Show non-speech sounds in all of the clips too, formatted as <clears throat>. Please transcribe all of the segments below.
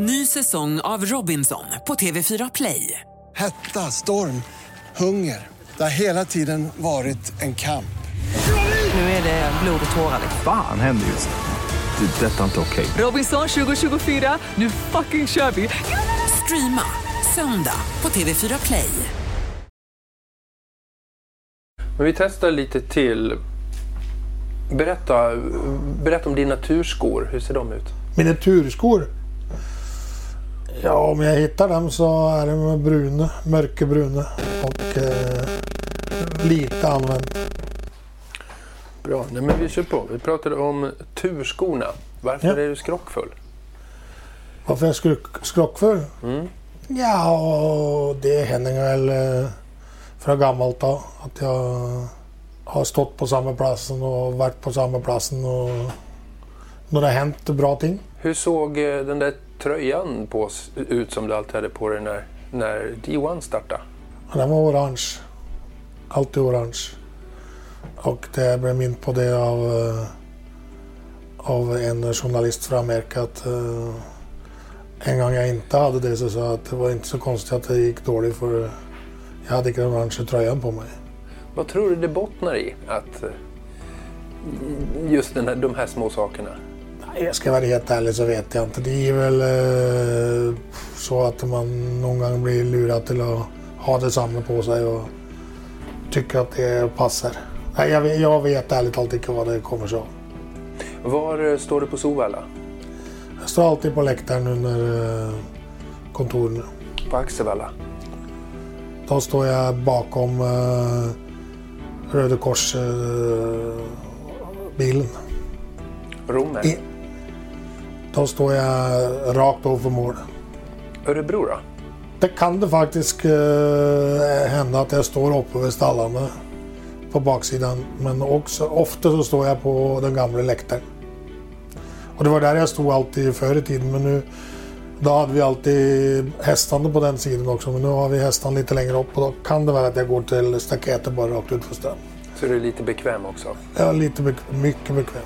Ny säsong av Robinson på TV4 Play. Hetta, storm, hunger. Det har hela tiden varit en kamp. Nu är det blod och tårar. Fan händer just nu. Det. är Detta är inte okej. Robinson 2024, nu fucking kör vi! Streama söndag på TV4 Play. Men vi testar lite till. Berätta, berätta om dina turskor. Hur ser de ut? Mina turskor? Ja, om jag hittar dem så är de bruna, mörkebruna och eh, lite använt. Bra, Nej, men vi kör på. Vi pratade om turskorna. Varför Ja. är du skrockfull? Varför jag skulle skrockfull? Mm. Ja, det händer väl eh, från gammalt då. Att jag har stått på samma platsen och varit på samma platsen och när det har hänt bra ting. Hur såg eh, den där tröjan på ut som du alltid hade på dig när, när D1 startade? Den var orange. Alltid orange. Och det blev mint på det av, eh, av en journalist från Amerika att eh, en gång jag inte hade det så sa jag att det var inte så konstigt att det gick dåligt för jag hade inte den orangea tröjan på mig. Vad tror du det bottnar i? Att eh, just den här, de här små sakerna? Nej, Jag ska vara helt ärlig så vet jag inte. Det är väl eh, så att man någon gång blir lurad till att ha det samma på sig och tycker att det passar. Nej, jag, vet- jag vet ärligt talat inte vad det kommer sig av. Var eh, står du på Sovalla? Jag står alltid på läktaren under eh, kontoren. På Axevalla? Då står jag bakom eh, Röda Kors eh, bilen. Romme? I- Då står jag rakt ovanför mål. Örebro då? Det kan det faktiskt eh, hända att jag står uppe vid stallarna på baksidan. Men också, ofta så står jag på den gamla läktaren. Och det var där jag stod alltid förr i tiden. Men nu, då hade vi alltid hästarna på den sidan också. Men nu har vi hästarna lite längre upp och då kan det vara att jag går till staketet bara rakt ut för stan. Så är du lite bekväm också? Är lite bek- mycket bekväm.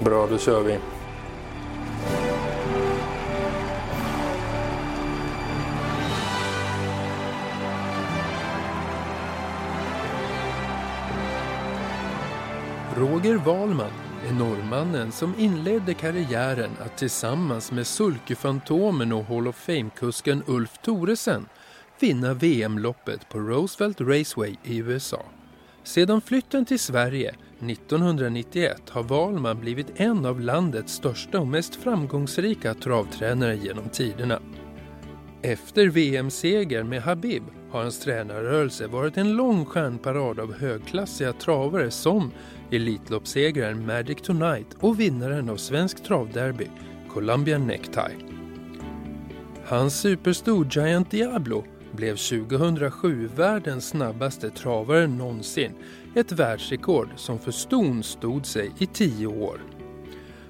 Bra, då kör vi. Roger Wahlman är norrmannen som inledde karriären att tillsammans med Sulkefantomen och Hall of Fame-kusken Ulf Thoresen vinna VM-loppet på Roosevelt Raceway i USA. Sedan flytten till Sverige 1991 har Wahlman blivit en av landets största och mest framgångsrika travtränare genom tiderna. Efter VM-seger med Habib har hans tränarrörelse varit en lång stjärnparad av högklassiga travare som Elitloppssegraren Magic Tonight och vinnaren av Svensk travderby Columbia Necktie. Hans superstor Giant Diablo blev 2007 världens snabbaste travare någonsin. Ett världsrekord som för ston stod sig i tio år.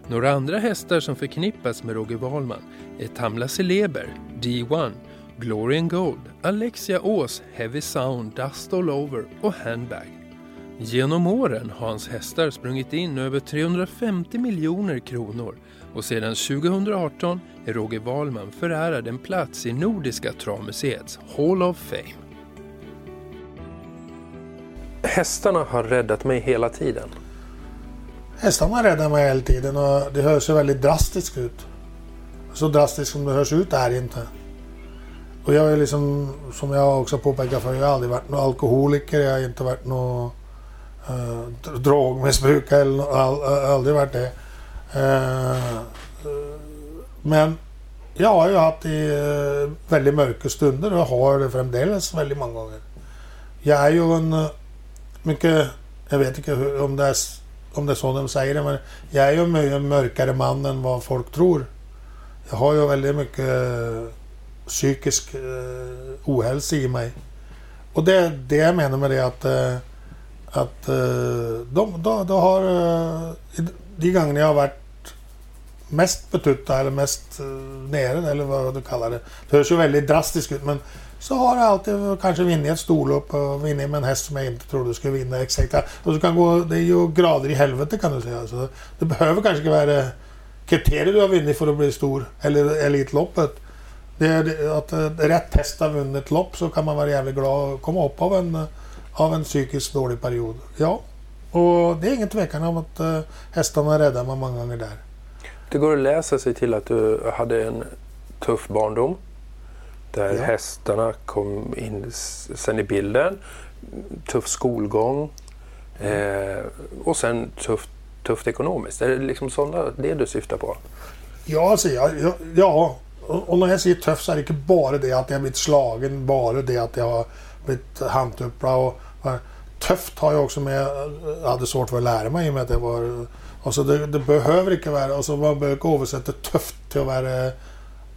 Några andra hästar som förknippas med Roger Wahlman är Tamla Celeber, D1, Glory and Gold, Alexia Ås, Heavy Sound, Dust All Over och Handbag. Genom åren har hans hästar sprungit in över 350 miljoner kronor och sedan 2018 är Roger Wahlman förärad en plats i Nordiska travmuseets Hall of Fame. Hästarna har räddat mig hela tiden. Hästarna räddar mig hela tiden och det hörs ju väldigt drastiskt ut. Så drastiskt som det hörs ut är det inte. Och jag är liksom, som jag också påpekat för jag har aldrig varit någon alkoholiker, jag har inte varit någon eh, drogmissbrukare eller all, aldrig varit det. Eh, men jag har ju haft i, eh, väldigt mörka stunder och har det framdeles väldigt många gånger. Jag är ju en eh, mycket, jag vet inte hur, om det är om det är så de säger det, men jag är ju en mycket mörkare man än vad folk tror. Jag har ju väldigt mycket eh, psykisk eh, ohälsa i mig. Och det är det jag menar med det att, eh, att eh, de, de, de har eh, de gånger jag har varit mest betutta eller mest eh, nere eller vad du kallar det. Det hörs ju väldigt drastiskt ut men så har jag alltid kanske vunnit ett storlopp och vunnit med en häst som jag inte trodde skulle vinna exakt. Och så kan gå, det är ju grader i helvete kan du säga. Så det behöver kanske inte vara kriterier du har vunnit för att bli stor, eller Elitloppet. Det är att rätt häst har vunnit ett lopp så kan man vara jävligt glad och komma upp av en, av en psykiskt dålig period. Ja, och det är ingen tvekan om att uh, hästarna räddar man många gånger där. Det går att läsa sig till att du hade en tuff barndom. Där Ja. hästarna kom in sen i bilden. Tuff skolgång. Eh, och sen tufft, tufft ekonomiskt. Är det liksom sådana, det du syftar på? Ja, alltså, ja, ja, ja. Och och när jag säger tuff så är det inte bara det att jag har blivit slagen, bara det att jag har blivit handtupplad. Och, tufft har jag också med, jag hade svårt för att lära mig i och med att jag var... Alltså det, det behöver inte vara, alltså man behöver inte översätta tufft till att vara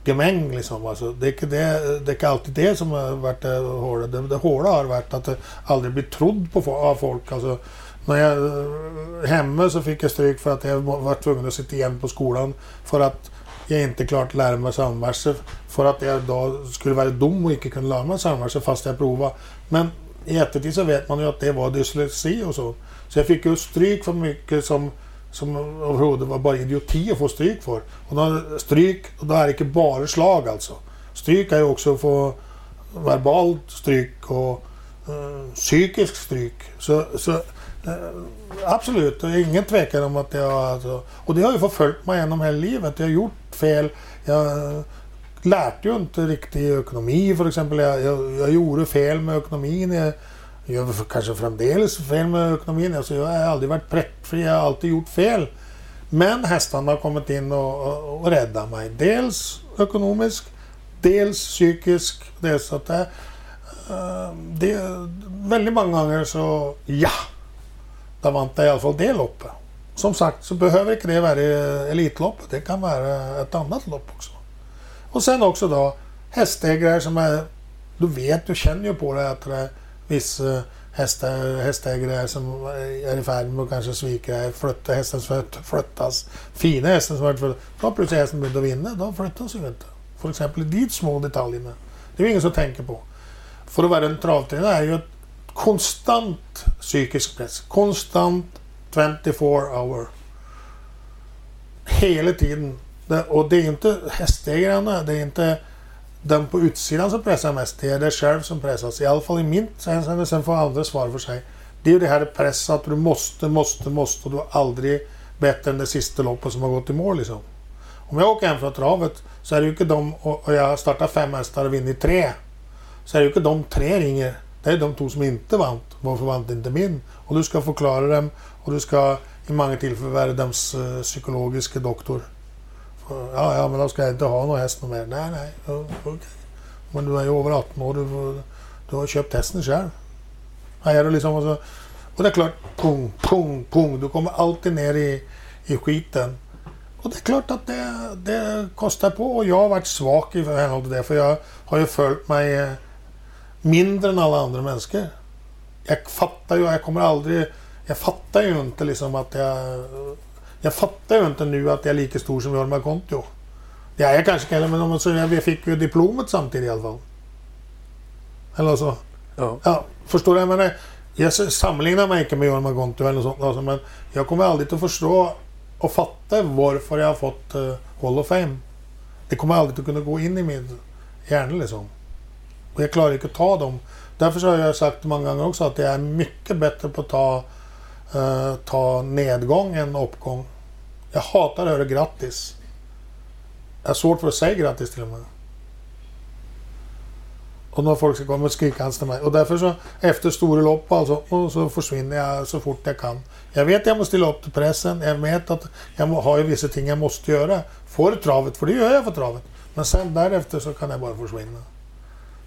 gemäng liksom. Alltså, det, är inte det, det är inte alltid det som har varit det hårda. Det, det hårda har varit att det aldrig bli trodd på av folk. Alltså, när jag hemma så fick jag stryk för att jag var tvungen att sitta igen på skolan för att jag inte klart lära mig samverser. För att jag då skulle vara dum och inte kunna lära mig samverser fast jag provade. Men i eftertid så vet man ju att det var dyslexi och så. Så jag fick ju stryk för mycket som som överhuvudtaget var bara idioti att få stryk för. Och då, stryk, och då är det inte bara slag alltså. Stryk är ju också att få verbalt stryk och eh, psykisk stryk. Så, så eh, absolut, det är ingen tvekan om att jag alltså, Och det har ju förföljt mig genom hela livet. Jag har gjort fel. Jag lärde ju inte riktigt ekonomi för exempel. Jag, jag, jag gjorde fel med ekonomin. Jag, jag gör kanske framdeles fel med ekonomin. Alltså jag har aldrig varit preppfri. Jag har alltid gjort fel. Men hästarna har kommit in och, och, och räddat mig. Dels ekonomiskt, dels psykiskt. Dels att det, det... Väldigt många gånger så, ja! Då vann jag i alla fall det loppet. Som sagt så behöver inte det vara Elitloppet. Det kan vara ett annat lopp också. Och sen också då hästägare som är... Du vet, du känner ju på det att det är vissa eh, hästar, hästägare som är i färd med att kanske svika, flytta hästen som flyttas. Fina hästen som har flyttat. Då har plötsligt hästen börjat vinna. Då flyttas ju inte. För exempel de små detaljerna. Det är ju ingen som tänker på. För att vara en travtränare är ju ett konstant psykisk press. Konstant 24 hour. Hela tiden. Det- Och det är inte hästägarna, det är inte den på utsidan som pressar mest. Det är det själv som pressas. I alla fall i mitt hänseende. Sen får andra svara för sig. Det är ju det här press att du måste, måste, måste och du är aldrig bättre än det sista loppet som har gått i mål liksom. Om jag åker hem från travet så är det ju inte de och och jag startar fem hästar och vinner tre. Så är det ju inte de tre ringer. Det är de två som inte vann. Varför vann inte min? Och du ska förklara dem och du ska i många tillfällen vara deras eh, psykologiska doktor. Ja, ja, men då ska jag inte ha någon häst mer. Nej, nej. ja, okej. Men du är ju över 18 år. Du, du har köpt hästen själv. Här är det liksom, och, så, och det är klart, pung, pung, pung. Du kommer alltid ner i, i skiten. Och det är klart att det, det kostar på. Och jag har varit svag i förhållande till det. För jag har ju följt mig eh, mindre än alla andra människor. Jag fattar ju, jag kommer aldrig... Jag fattar ju inte liksom att jag... Jag fattar ju inte nu att jag är lika stor som Jorma Kontio. Ja, jag kanske kan, men om säger, vi fick ju diplomet samtidigt i alla fall. Eller så. Ja. Ja, förstår du? Jag menar, jag sammanlignar mig inte med Jorma Kontio eller något sånt. Alltså, men jag kommer aldrig att förstå och fatta varför jag har fått uh, Hall of Fame. Det kommer aldrig att kunna gå in i min hjärna liksom. Och jag klarar inte att ta dem. Därför så har jag sagt många gånger också att jag är mycket bättre på att ta, eh, ta nedgång än uppgång. Jag hatar att höra grattis. Jag har svårt för att säga grattis till och med. Och när folk ska komma och skrika hans till mig. Och därför så efter stora lopp alltså, och så försvinner jag så fort jag kan. Jag vet att jag måste ställa upp till pressen. Jag vet att jag har ju vissa ting jag måste göra för travet. För det gör jag för travet. Men sen därefter så kan jag bara försvinna.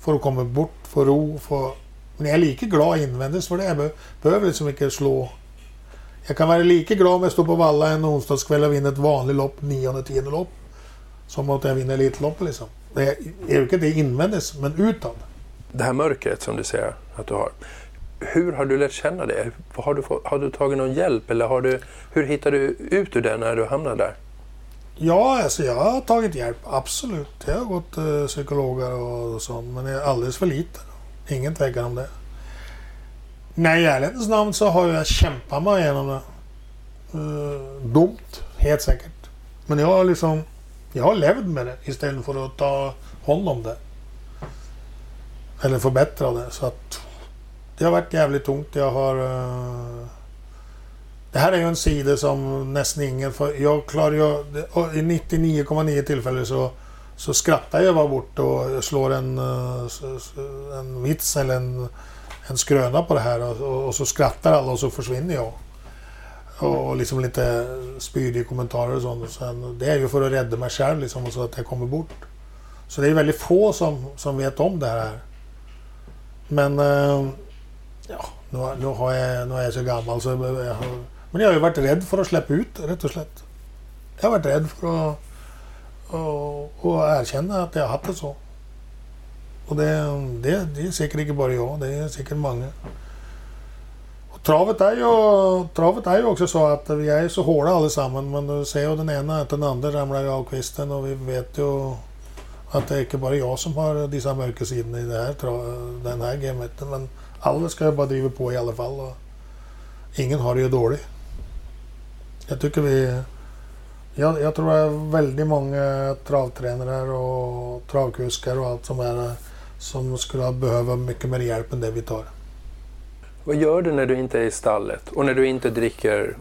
För att komma bort, få ro, få... Men jag är lika glad invändigt för det. Jag behöver liksom inte slå. Jag kan vara lika glad om jag står på valla en onsdagskväll och vinner ett vanligt lopp, nionde, tionde lopp. Som att jag vinner Elitloppet liksom. Det är är det invändigt, men utåt. Det här mörkret som du säger att du har. Hur har du lärt känna det? Har du, har du tagit någon hjälp eller har du, hur hittar du ut ur det när du hamnar där? Ja, alltså jag har tagit hjälp. Absolut. Jag har gått eh, psykologer och sånt. Men jag är alldeles för lite. Ingen tvekan om det. Nej, i ärlighetens namn så har jag kämpat mig igenom det. Uh, dumt, helt säkert. Men jag har liksom... Jag har levt med det istället för att ta hand om det. Eller förbättra det. Så att... Det har varit jävligt tungt. Jag har... eh, det här är ju en sida som nästan ingen... För jag klarar ju... I 99,9 tillfällen så, så skrattar jag bara bort och slår en, eh, en vits eller en, en skröna på det här och, och, och så skrattar alla och så försvinner jag. Och, och liksom lite spydiga kommentarer och sånt. Och sen, det är ju för att rädda mig själv liksom och så att jag kommer bort. Så det är väldigt få som, som vet om det här. Men eh, ja, nu, nu, har jag, nu är jag så gammal så jag, jag har, Men jag har ju varit rädd för att släppa ut det, rätt och slätt. Jag har varit rädd för att, och, att erkänna att jag har haft det så. Och det, det, det är säkert inte bara jag, det är säkert många. Och travet, är ju, travet är ju också så att vi är så hårda allesammans men du ser ju den ena att den andra ramlar av kvisten och vi vet ju att det är inte bara jag som har dessa mörka sidorna i det här, den här gamet. Men alla ska ju bara driva på i alla fall. Och ingen har det ju dåligt. Jag tycker vi... Jag, jag tror det är väldigt många travtränare och travkuskar och allt som är som skulle behöva mycket mer hjälp än det vi tar. Vad gör du när du inte är i stallet och när du inte dricker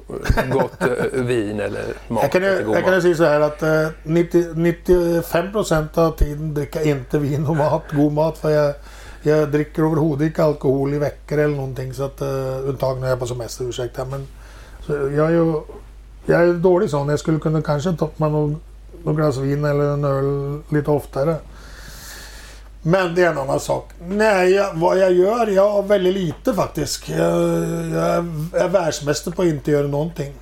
gott eh, vin eller mat? Jag kan, god jag kan säga så här att eh, 90, 95 procent av tiden dricker jag inte vin och mat, god mat. För jag, jag dricker överhuvudtaget inte alkohol i veckor eller någonting. Så att, uh, undtagen när jag är på semester, ursäkta. Men, så jag är ju jag är dålig sån. Jag skulle kunna kanske ta mig någon glas vin eller en öl lite oftare. Men det är en annan sak. Nej, jag, vad jag gör? Jag har väldigt lite faktiskt. Jag, jag är, är världsmästare på att inte göra någonting.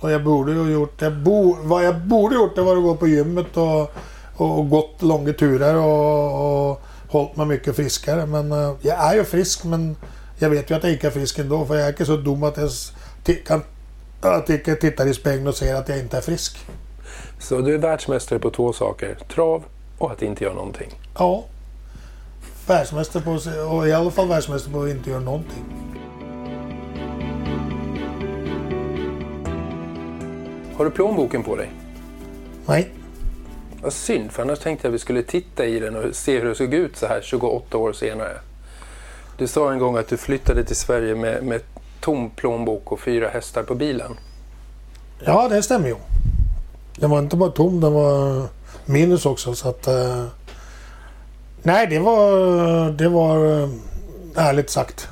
Och jag borde ju gjort... Jag bo, vad jag borde gjort det var att gå på gymmet och, och gått långa turer och, och hållit mig mycket friskare. Men eh, jag är ju frisk men jag vet ju att jag inte är frisk ändå. För jag är inte så dum att jag kan, att jag tittar i spegeln och ser att jag inte är frisk. Så du är världsmästare på två saker. Trav och att inte göra någonting. Ja. Världsmästare på och i alla fall världsmästare på att inte göra någonting. Har du plånboken på dig? Nej. Vad synd, för annars tänkte jag att vi skulle titta i den och se hur det såg ut så här 28 år senare. Du sa en gång att du flyttade till Sverige med, med tom plånbok och fyra hästar på bilen. Ja, det stämmer ju. Den var inte bara tom, den var minus också. Så att, eh, nej, det var, det var eh, ärligt sagt.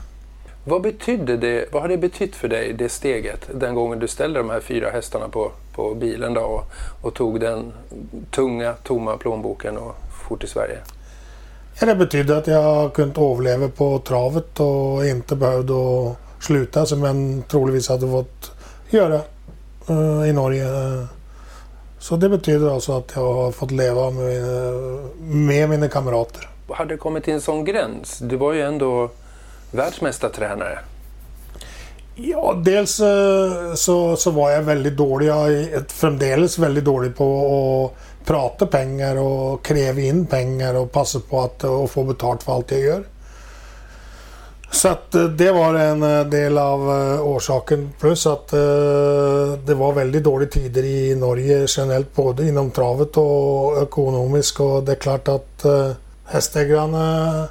Vad betydde det, vad har det betytt för dig, det steget, den gången du ställde de här fyra hästarna på, på bilen då och, och tog den tunga, tomma plånboken och for till Sverige? Ja, det betydde att jag kunde överleva på travet och inte behövde sluta som jag troligtvis hade fått göra eh, i Norge. Så det betyder alltså att jag har fått leva med, med mina kamrater. Hade det kommit till en sån gräns? Du var ju ändå världsmästartränare. Ja, dels eh, så, så var jag väldigt dålig. Jag är framdeles väldigt dålig på att prata pengar och kräva in pengar och passa på att och få betalt för allt jag gör. Så att eh, det var en eh, del av eh, orsaken. Plus att det var väldigt dåliga tider i Norge generellt både inom travet och ekonomiskt. Och det är klart att hästägarna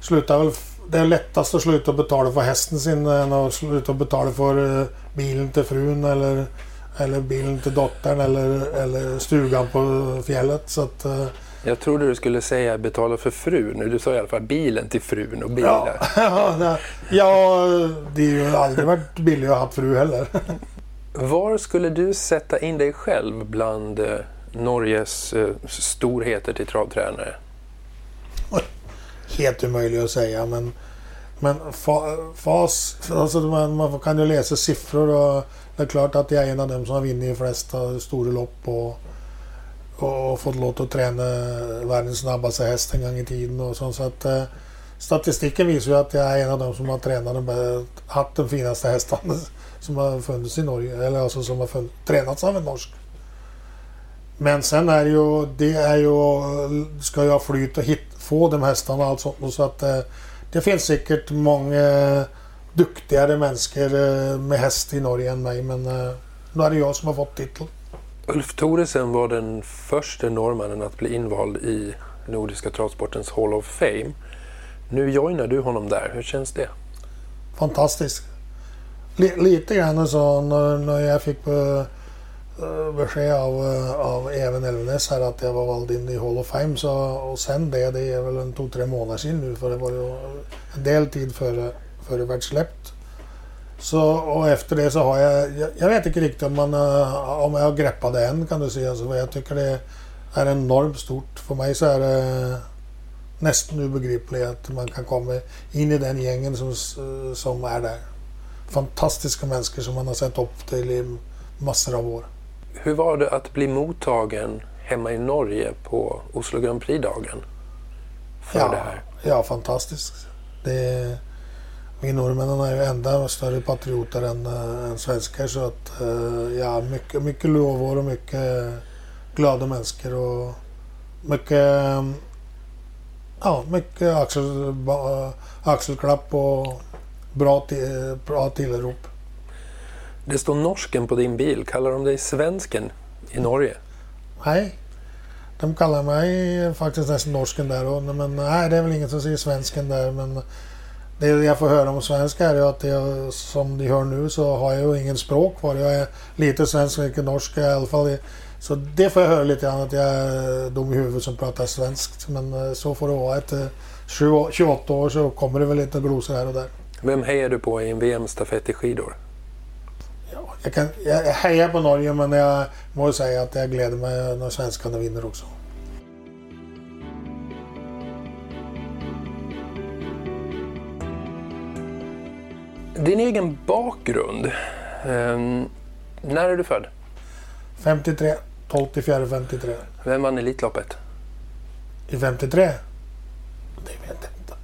slutar väl... Det är lättast att sluta betala för hästen sin än att sluta betala för bilen till frun eller, eller bilen till dottern eller, eller stugan på fjället. Så att, jag trodde du skulle säga betala för frun. Du sa i alla fall bilen till frun och bilar. <laughs> Ja, ja, det har ju aldrig varit billigt att ha fru heller. <laughs> Var skulle du sätta in dig själv bland eh, Norges eh, storheter till travtränare? Helt omöjligt att säga men, men fa, fas, alltså man, man kan ju läsa siffror och det är klart att jag är en av dem som har vunnit de flesta stora lopp och, och fått låt att träna världens snabbaste häst en gång i tiden och sånt. Så att, eh, statistiken visar ju att jag är en av dem som har tränat de haft de finaste hästarna <laughs> som har funnits i Norge. Eller alltså som har funnits, tränats av en norsk. Men sen är det ju, det är ju, ska jag flyt och hit, få de hästarna och allt sånt. Och Så att eh, det finns säkert många duktigare människor eh, med häst i Norge än mig. Men eh, nu är det jag som har fått titeln. Ulf Thoresen var den första norrmannen att bli invald i Nordiska travsportens Hall of Fame. Nu joinar du honom där. Hur känns det? Fantastiskt. Lite grann så när, när jag fick uh, besked av, uh, av Even Elvenes här att jag var vald in i Hall of Fame så, och sen det, det är väl en två, tre månader sedan nu för det var ju en del tid före, före världssläppt. Så, och efter det så har jag, jag, jag vet inte riktigt om, man, uh, om jag har greppat det än kan du säga. Så jag tycker det är enormt stort. För mig så är det nästan obegripligt att man kan komma in i den gängen som, som är där. Fantastiska människor som man har sett upp till i massor av år. Hur var det att bli mottagen hemma i Norge på Oslo Grand Prix-dagen? För ja, det här? Ja, fantastiskt. Det, vi norrmännen är ju ända större patrioter än, äh, än svenskar så att äh, ja, mycket, mycket lovord och mycket glada människor och mycket ja, mycket axel, axelklapp och bra, till, bra tillrop. Det står norsken på din bil. Kallar de dig svensken i Norge? Nej, de kallar mig faktiskt nästan norsken där. Och, men nej, det är väl ingen som säger svensken där. Men det jag får höra om svenska är att jag, som de hör nu så har jag ju ingen språk kvar. Jag är lite svensk, mycket norsk i alla fall. Så det får jag höra lite grann att jag är dum i huvudet som pratar svenskt. Men så får det vara. Efter 28 år så kommer det väl lite glosor här och där. Vem hejar du på i en VM-stafett i skidor? Ja, jag, kan, jag hejar på Norge men jag måste säga att jag gläder mig när svenskarna vinner också. Din egen bakgrund. Um, när är du född? 53. 12 till 4 53. Vem vann Elitloppet? I 53? Det vet jag inte.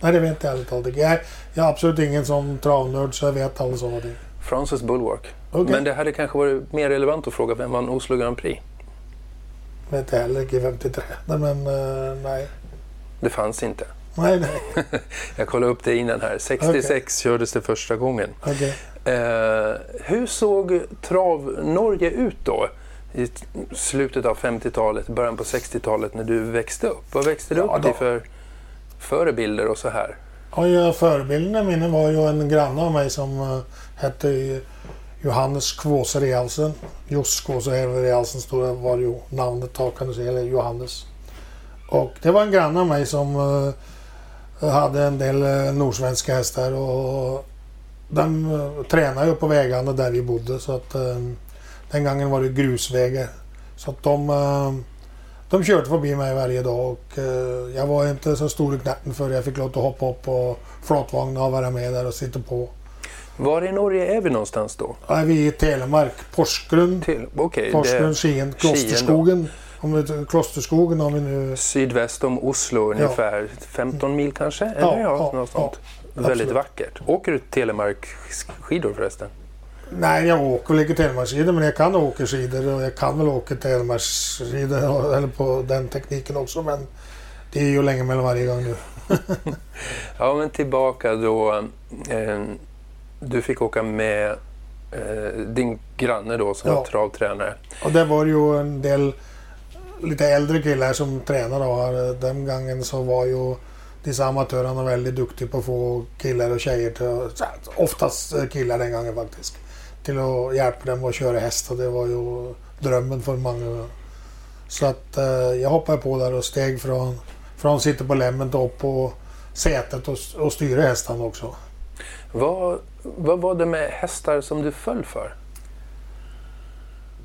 Nej, det vet jag ärligt talat jag, jag är absolut ingen som travnörd så jag vet alla sådana ting. Francis Bulwark. Okay. Men det hade kanske varit mer relevant att fråga vem vann Oslo Grand Prix? Vet jag heller inte i 53. Nej, men uh, nej. Det fanns inte? Nej, nej. <laughs> jag kollade upp det innan här. 66 okay. kördes det första gången. Okay. Uh, hur såg Trav-Norge ut då? i slutet av 50-talet, början på 60-talet när du växte upp? Vad växte du ja, upp till för förebilder och så här? Ja, förebilderna mina var ju en granne av mig som uh, hette Johannes Kvåse Realsen. Jos Kvåse Realsen stod var ju namnet då kan du säga, eller Johannes. Och det var en granne av mig som uh, hade en del uh, nordsvenska hästar och de uh, tränade ju på vägarna där vi bodde så att den gången var det grusvägar. Så att de, eh, de körde förbi mig varje dag och eh, jag var inte så stor i knäppen för jag fick lov att hoppa upp på flatvagnen och vara med där och sitta på. Var i Norge är vi någonstans då? Ja, vi är i Telemark, Porsgrunn. Till, okay, Porsgrunn, Skien, Klosterskogen. Om vi, Klosterskogen har vi nu... Sydväst om Oslo ungefär ja. 15 mil kanske? Eller ja, ja, något sånt. Väldigt vackert. Åker du Telemark skidor förresten? Nej, jag åker väl inte Telemarksskidor men jag kan åka skidor och jag kan väl åka Telemarksskidor eller på den tekniken också men det är ju länge mellan varje gång nu. <laughs> ja men tillbaka då. Eh, du fick åka med eh, din granne då som ja. var travtränare. Och det var ju en del lite äldre killar som tränade eh, då. Den gången så var ju dessa amatörerna väldigt duktiga på att få killar och tjejer till, oftast eh, killar den gången faktiskt till att hjälpa dem att köra häst och det var ju drömmen för många. Så att eh, jag hoppade på där och steg från, från sitta på lämmen upp på sätet och, och styra hästarna också. Vad, vad var det med hästar som du föll för?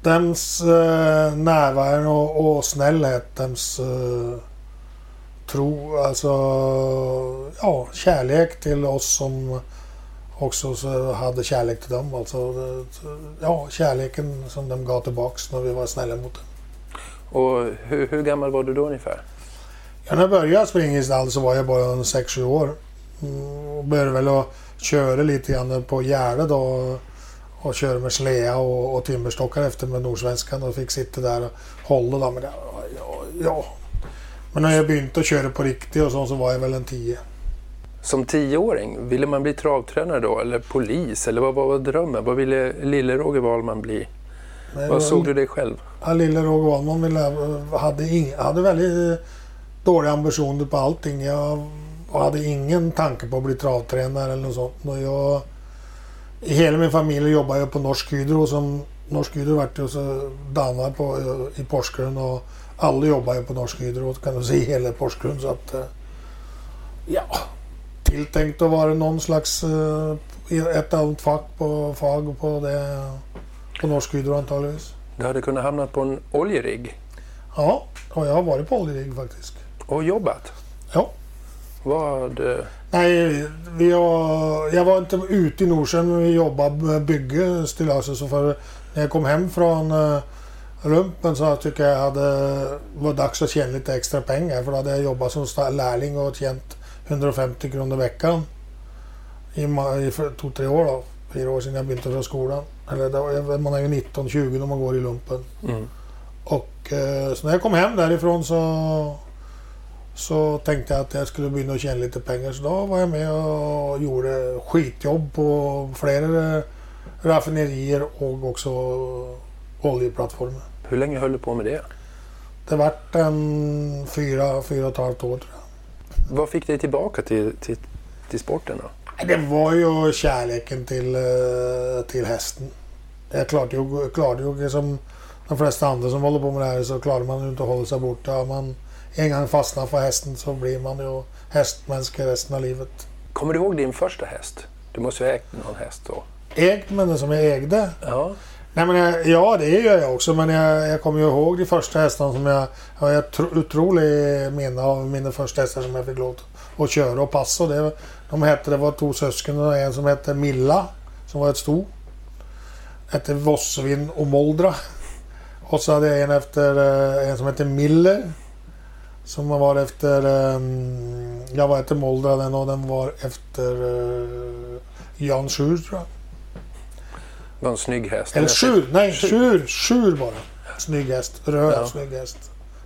Dems eh, närvaro och, och snällhet, dems eh, tro, alltså ja, kärlek till oss som också så hade kärlek till dem. Alltså, ja, kärleken som de gav tillbaks när vi var snälla mot dem. Och hur, hur gammal var du då ungefär? Ja, när jag började springa i stall så var jag bara 6-7 år. Mm, och började väl att köra lite grann på Gärde då. Och köra med slea och, och timmerstockar efter med Nordsvenskan och fick sitta där och hålla. Då, men det, ja, ja. Men när jag började köra på riktigt och så, så var jag väl en 10. Som tioåring, ville man bli travtränare då eller polis? Eller vad var drömmen? Vad ville lille Roger Wahlman bli? Men Vad såg du dig själv? Ja, lille Roger Wahlman ville, hade, ing, hade väldigt dåliga ambitioner på allting. Jag hade ingen tanke på att bli travtränare eller något sånt. Och jag, hela min familj jobbar jag på Norsk Hydro. Som Norsk Hydro vart ju så damer på, i Porsgrunn och alla jobbar ju på Norsk Hydro kan du se hela Porsgrunn. Så att, eh, ja, tilltänkt att vara någon slags eh, ett annat fack på, fag på, det, på Norsk Hydro antagligen. Du hade kunnat hamna på en oljerigg Ja, och jag har varit på oljerigg faktiskt. och jobbat. Ja. Vad... eh, Nej, vi har, jag var inte ute i Nordsjön men vi jobbade med bygge stillaset. Så för när jag kom hem från lumpen så tycker jag hade var dags att tjäna lite extra pengar. För då hade jag jobbat som lärling och tjänat 150 kronor i veckan. I, i två, tre år då. Fyra år sedan jag började från skolan. Eller då, man är ju 19-20 när man går i lumpen. Mm. Och eh, så när jag kom hem därifrån så, så tänkte jag att jag skulle börja tjäna lite pengar. Så då var jag med och gjorde skitjobb på flera raffinerier och också oljeplattformar. Hur länge höll du på med det? Det vart en fyra, fyra och ett halvt år tror jag. Vad fick dig tillbaka till, till, till sporten då? Det var ju kärleken till, eh, till hästen. Jag klarade ju, klarade ju som de flesta andra som håller på med det här så klarar man ju inte att hålla sig borta. Man en gång fastnar för hästen så blir man ju hästmänniska resten av livet. Kommer du ihåg din första häst? Du måste ju ha ägt någon häst då? Ägt men som jag ägde? Ja. Nej, men jag, ja, det gör jag också. Men jag, jag kommer ju ihåg de första hästarna som jag... Jag har ett tro- otroligt minne av mina första hästar som jag fick lov att köra och passa. Det, de hette, det var två syskon och en som hette Milla, som var ett sto. Hette Vossvin och Moldra. Och så hade jag en efter eh, en som hette Miller. Som var efter... Um, jag var efter Moldra den och den var efter uh, Jan Schur tror jag. Det var en snygg häst. Eller Sjur, nej Sjur, Sjur bara. Snygg häst, röd Ja. snygg häst.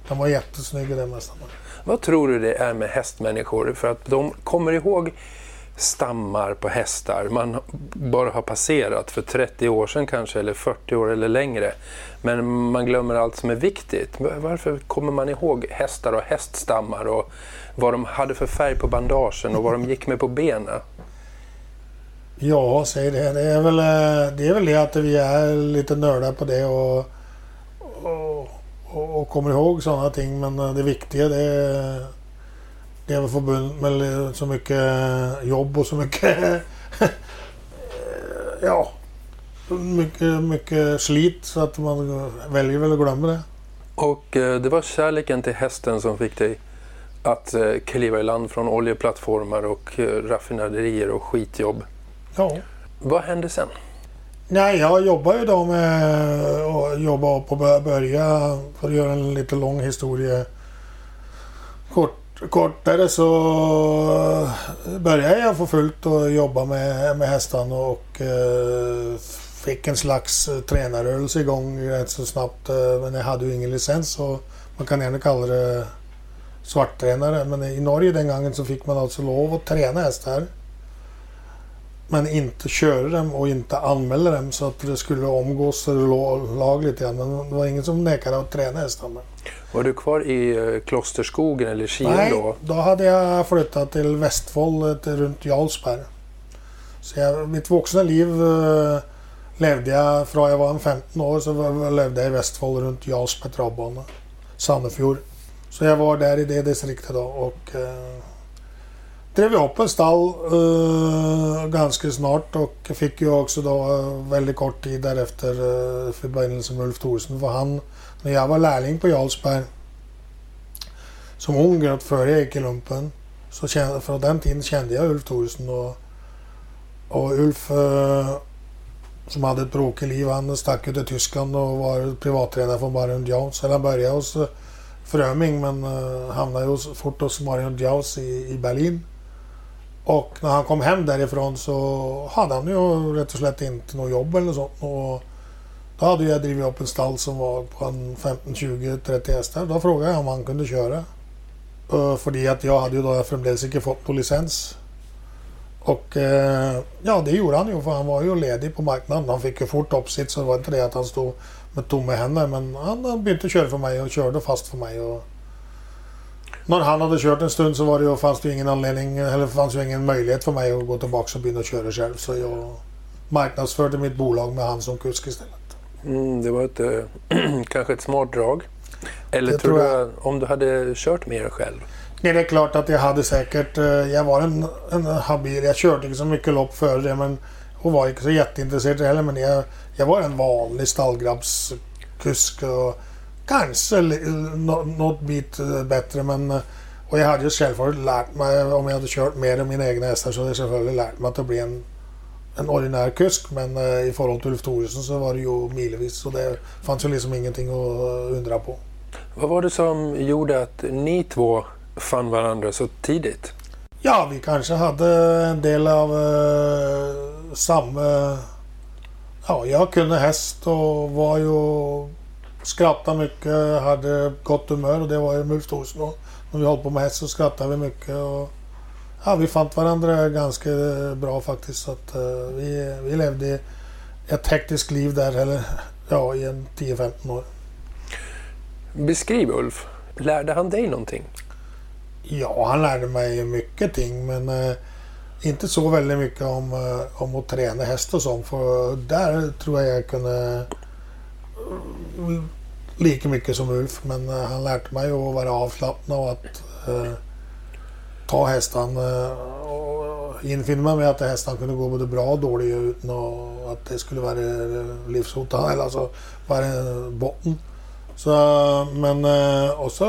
Den var jättesnygg den nästan. Vad tror du det är med hästmänniskor? För att de kommer ihåg stammar på hästar man bara har passerat för 30 år sedan kanske, eller 40 år eller längre. Men man glömmer allt som är viktigt. Varför kommer man ihåg hästar och häststammar och vad de hade för färg på bandagen och vad de gick med på benen? Ja, säg det. Det är, väl, eh, det är väl det att vi är lite nördar på det och, och, och, och kommer ihåg sådana ting. Men eh, det viktiga det är, det är väl förbundet med så mycket jobb och så mycket... <laughs> ja, mycket, mycket slit så att man väljer väl att glömma det. Och eh, det var kärleken till hästen som fick dig att eh, kliva i land från oljeplattformar och eh, raffinaderier och skitjobb. Ja. Vad hände sen? Nej, jag jobbar ju då med att jobba upp och börja för att göra en lite lång historia kort, kortare så eh, började jag få fullt och jobba med, med hästarna och eh, fick en slags eh, tränarrörelse igång rätt så snabbt. Eh, men jag hade ju ingen licens så man kan gärna kalla det svarttränare. Men i Norge den gången så fick man alltså lov att träna hästar. Men inte köra dem och inte anmäla dem så att det skulle omgås lagligt igen. Men det var ingen som nekade att träna hästarna. Var du kvar i eh, Klosterskogen eller Kil Nej, då? då hade jag flyttat till Vestfold till runt Jarlsberg. Så jag, mitt vuxna liv eh, levde jag, från jag var en 15 år så levde jag i Vestfold runt Jarlsberg travbana. Sandefjord. Så jag var där i det distriktet då och eh, drev upp en stall eh, ganska snart och fick ju också då eh, väldigt kort tid därefter eh, förbindelse med Ulf Thorsen. För han, när jag var lärling på Jarlsberg som ung gröt före jag gick i lumpen. Så kände, från den tiden kände jag Ulf Thorsen och, och Ulf eh, som hade ett bråkigt liv. Han stack ju till Tyskland och var privattränare för Marion Jones. Eller han började hos eh, Fröming men eh, hamnade ju hos- fort hos Marion Jones i, i Berlin. Och när han kom hem därifrån så hade han ju rätt och slett inte något jobb eller sånt. Och då hade jag drivit upp en stall som var på en 15, 20, 30 hästar. Då frågade jag om han kunde köra. Uh, att jag hade ju då framdeles inte fått någon licens. Och eh, ja, det gjorde han ju för han var ju ledig på marknaden. Han fick ju fort upp sitt så det var inte det att han stod med tomma händer. Men han började köra för mig och körde fast för mig. Och när han hade kört en stund så var det ju, fanns det ju ingen anledning, eller fanns ju ingen möjlighet för mig att gå tillbaka och börja köra själv. Så jag marknadsförde mitt bolag med han som kusk istället. Mm, det var ett, eh, <clears throat> kanske ett smart drag. Eller Det tror du jag. att om du hade kört mer själv? Nej, det är klart att jag hade säkert... eh, Jag var en, en habil. Jag körde inte så mycket lopp före det men... Och var inte så jätteintresserad heller men jag, jag var en vanlig stallgrabbskusk och kanske något bit eh, bättre men... eh, Och jag hade ju självklart lärt mig, om jag hade kört mer än mina egna hästar så hade jag självklart lärt mig att bli en, en ordinär kusk. Men eh, i förhållande till Ulf Thoresen så var det ju milvis så det fanns ju liksom ingenting att undra på. Vad var det som gjorde att ni två fann varandra så tidigt? Ja, vi kanske hade en del av eh, samma... Ja, jag kunde häst och var ju... Skrattade mycket, hade gott humör och det var ju Ulf Thorsen. Och När vi höll på med häst så skrattade vi mycket. Och, ja, vi fann varandra ganska bra faktiskt. Så att, eh, vi, vi levde ett hektiskt liv där, eller ja, i en 10-15 år. Beskriv Ulf. Lärde han dig någonting? Ja, han lärde mig mycket ting men eh, inte så väldigt mycket om, eh, om att träna häst och sånt. För där tror jag jag kunde lika mycket som Ulf. Men eh, han lärde mig att vara avslappnad och att eh, ta hästen eh, och infinna mig med att hästen kunde gå både bra och dåligt utan att det skulle vara eh, livshotande, eller alltså vara botten. Så, men, och så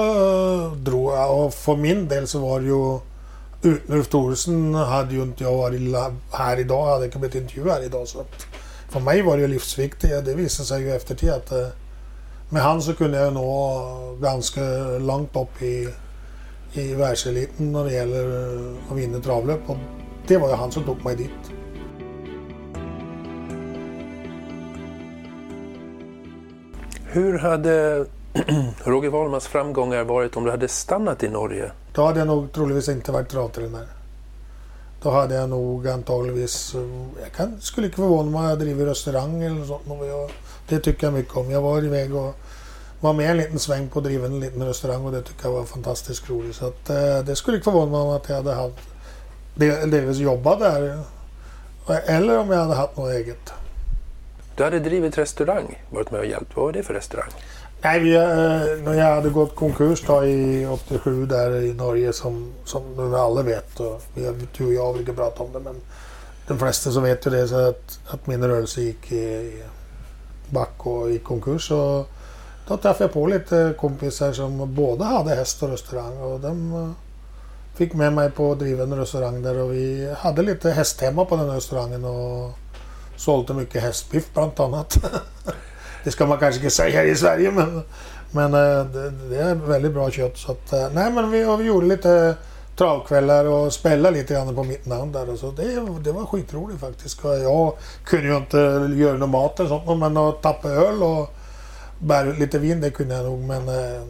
drog jag och för min del så var det ju utan Ulf Thoresen hade ju inte jag varit här idag, jag hade inte blivit intervjuad här idag. Så att för mig var det ju livsviktigt. Det visade sig ju efter det att med han så kunde jag nå ganska långt upp i, i världseliten när det gäller att vinna travlopp. Och det var ju han som tog mig dit. Hur hade <clears throat> Roger Wahlmans framgångar varit om du hade stannat i Norge? Då hade jag nog troligtvis inte varit travtränare. Då hade jag nog antagligen... Jag kan, skulle inte förvåna mig om jag driver restaurang eller sånt. Jag, det tycker jag mycket om. Jag var iväg och var med en liten sväng på att driva en liten restaurang och det tycker jag var fantastiskt roligt. Så att, eh, det skulle inte förvåna mig om att jag hade haft del- delvis jobbat där. Eller om jag hade haft något eget. Du hade drivit restaurang, varit med och hjälpt. Vad var det för restaurang? Nej, vi, eh, när jag hade gått konkurs då i 87 där i Norge som, som nu alla vet. Och vi, du och jag vill inte prata om det men de flesta så vet ju det så att, att min rörelse gick i, i back och i konkurs. Och då träffade jag på lite kompisar som både hade häst och restaurang och de eh, fick med mig på att driva en restaurang där och vi hade lite hästtema på den här restaurangen och sålde mycket hästbiff bland annat. <laughs> Det ska man kanske inte säga här i Sverige men, men eh, det, det är väldigt bra kött. Så att, eh, nej, men vi, vi gjorde lite travkvällar och spelade lite grann på mitt namn där. Och så det, det var skitroligt faktiskt. Jag kunde ju inte göra någon mat eller sånt men att tappa öl och bära ut lite vin det kunde jag nog. Men, eh,